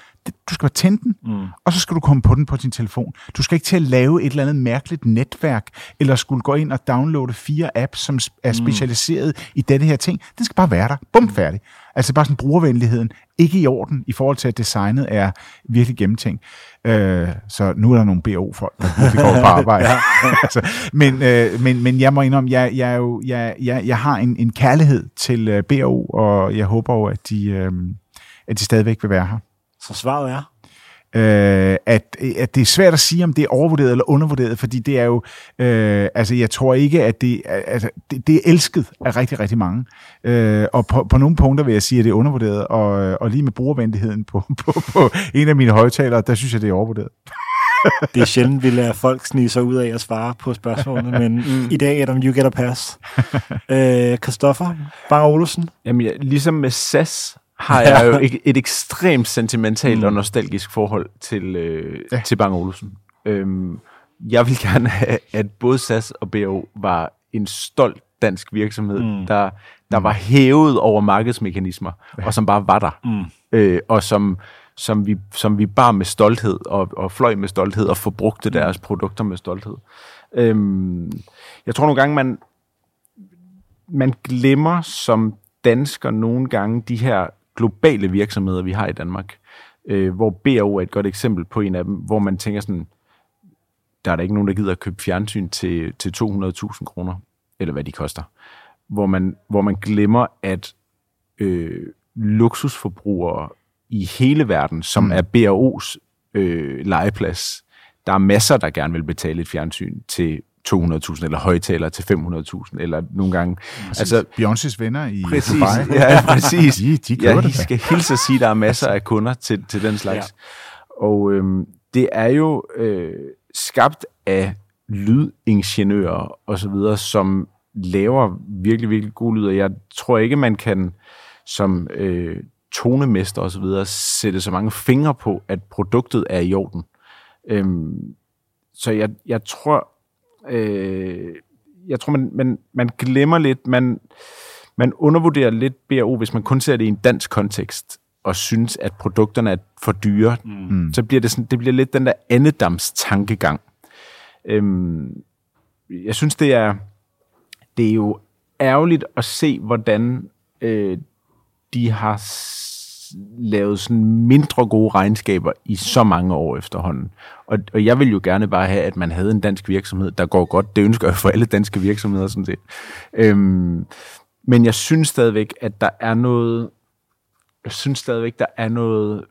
C: du skal bare tænde den, mm. og så skal du komme på den på din telefon. Du skal ikke til at lave et eller andet mærkeligt netværk, eller skulle gå ind og downloade fire apps, som er specialiseret i denne her ting. Den skal bare være der. Bum, færdig. Altså bare sådan brugervenligheden. Ikke i orden i forhold til, at designet er virkelig gennemtænkt. Øh, så nu er der nogle BO-folk, der går på arbejde. altså, men, øh, men, men jeg må indrømme, jeg, jeg, er jo, jeg, jeg, jeg har en, en kærlighed til øh, BO, og jeg håber jo, at de, øh, at de stadigvæk vil være her.
A: Så svaret er,
C: Øh, at, at det er svært at sige, om det er overvurderet eller undervurderet, fordi det er jo, øh, altså jeg tror ikke, at det, altså, det, det er elsket af rigtig, rigtig mange. Øh, og på, på nogle punkter vil jeg sige, at det er undervurderet, og, og lige med brugervenligheden på, på, på en af mine højtalere, der synes jeg, det er overvurderet.
A: det er sjældent, vi lader folk snige sig ud af at svare på spørgsmålene, men mm. i dag, Adam, you get a pass. øh, Christoffer Bang Olufsen.
B: Jamen, ja, ligesom med SAS har jeg jo et, et ekstremt sentimentalt og nostalgisk forhold til, øh,
C: Ja.
B: til Bang Olufsen. Øhm, jeg vil gerne have, at både SAS og BO var en stolt dansk virksomhed, mm. der, der var hævet over markedsmekanismer, ja. og som bare var der. Mm. Øh, og som, som, vi, som vi bar med stolthed, og, og fløj med stolthed, og forbrugte deres produkter med stolthed. Øhm, jeg tror nogle gange, man, man glemmer som dansker nogle gange de her globale virksomheder, vi har i Danmark, øh, hvor BAO er et godt eksempel på en af dem, hvor man tænker sådan, der er der ikke nogen, der gider at købe fjernsyn til, til 200.000 kroner, eller hvad de koster. Hvor man, hvor man glemmer, at øh, luksusforbrugere i hele verden, som mm. er BAO's øh, legeplads, der er masser, der gerne vil betale et fjernsyn til 200.000, eller højtaler til 500.000, eller nogle gange...
C: Altså, Beyoncés venner i
B: Præcis,
C: Dubai.
B: ja, præcis.
C: De, de
B: ja,
C: det.
B: skal hilse at sige, at der er masser af kunder til, til den slags. Ja. Og øhm, det er jo øh, skabt af lydingeniører og så videre, som laver virkelig, virkelig god lyd, og jeg tror ikke, man kan som øh, tonemester og så videre sætte så mange fingre på, at produktet er i orden. Øhm, så jeg, jeg tror, øh, jeg tror, man, man, man glemmer lidt, man, man undervurderer lidt BRO, hvis man kun ser det i en dansk kontekst, og synes, at produkterne er for dyre, mm. så bliver det, sådan, det bliver lidt den der andedams tankegang. Øhm, jeg synes, det er, det er jo ærgerligt at se, hvordan øh, de har lavet sådan mindre gode regnskaber i så mange år efterhånden. Og, og jeg vil jo gerne bare have, at man havde en dansk virksomhed, der går godt. Det ønsker jeg for alle danske virksomheder, sådan set. Øhm, men jeg synes stadigvæk, at der er noget... Jeg synes stadigvæk, der er noget...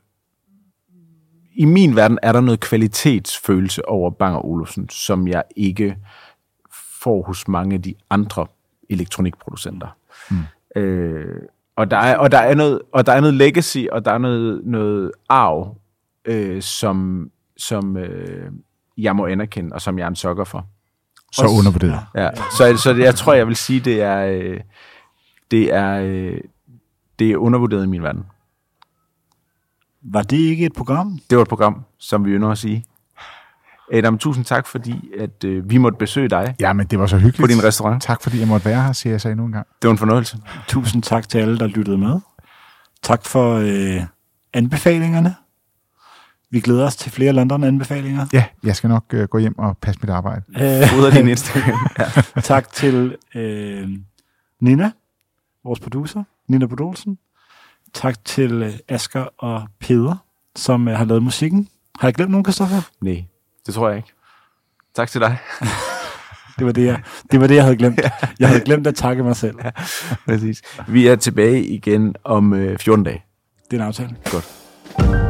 B: I min verden er der noget kvalitetsfølelse over Bang Olufsen, som jeg ikke får hos mange af de andre elektronikproducenter. Mm. Øh, og, der er, og, der er noget, og der er noget legacy, og der er noget, noget arv, øh, som, som øh, jeg må anerkende, og som jeg er en sokker for.
C: Så
A: Også-
C: undervurderet.
B: Ja. Så, så det, jeg tror, jeg vil sige, det er, øh, det er, øh, det er undervurderet i min verden.
A: Var det ikke et program?
B: Det var et program, som vi ynder at sige. Adam, tusind tak, fordi at, øh, vi måtte besøge dig
C: Ja, men det var så hyggeligt.
B: på din restaurant.
C: Tak fordi jeg måtte være her, siger jeg så endnu en gang.
B: Det var en fornøjelse.
A: Tusind tak til alle, der lyttede med. Tak for øh, anbefalingerne. Vi glæder os til flere London-anbefalinger.
C: Ja, jeg skal nok øh, gå hjem og passe mit arbejde.
A: Øh,
B: Ud af din Instagram. Ja.
A: tak til øh, Nina, vores producer, Nina Bodolsen. Tak til øh, Asker og Peder, som øh, har lavet musikken. Har jeg glemt nogen, Christoffer?
B: Nej, det tror jeg ikke. Tak til dig.
A: Det var det, jeg, det var det, jeg havde glemt. Jeg havde glemt at takke mig selv.
B: Præcis. Vi er tilbage igen om øh, 14 dage.
A: Det er en aftale.
B: Godt.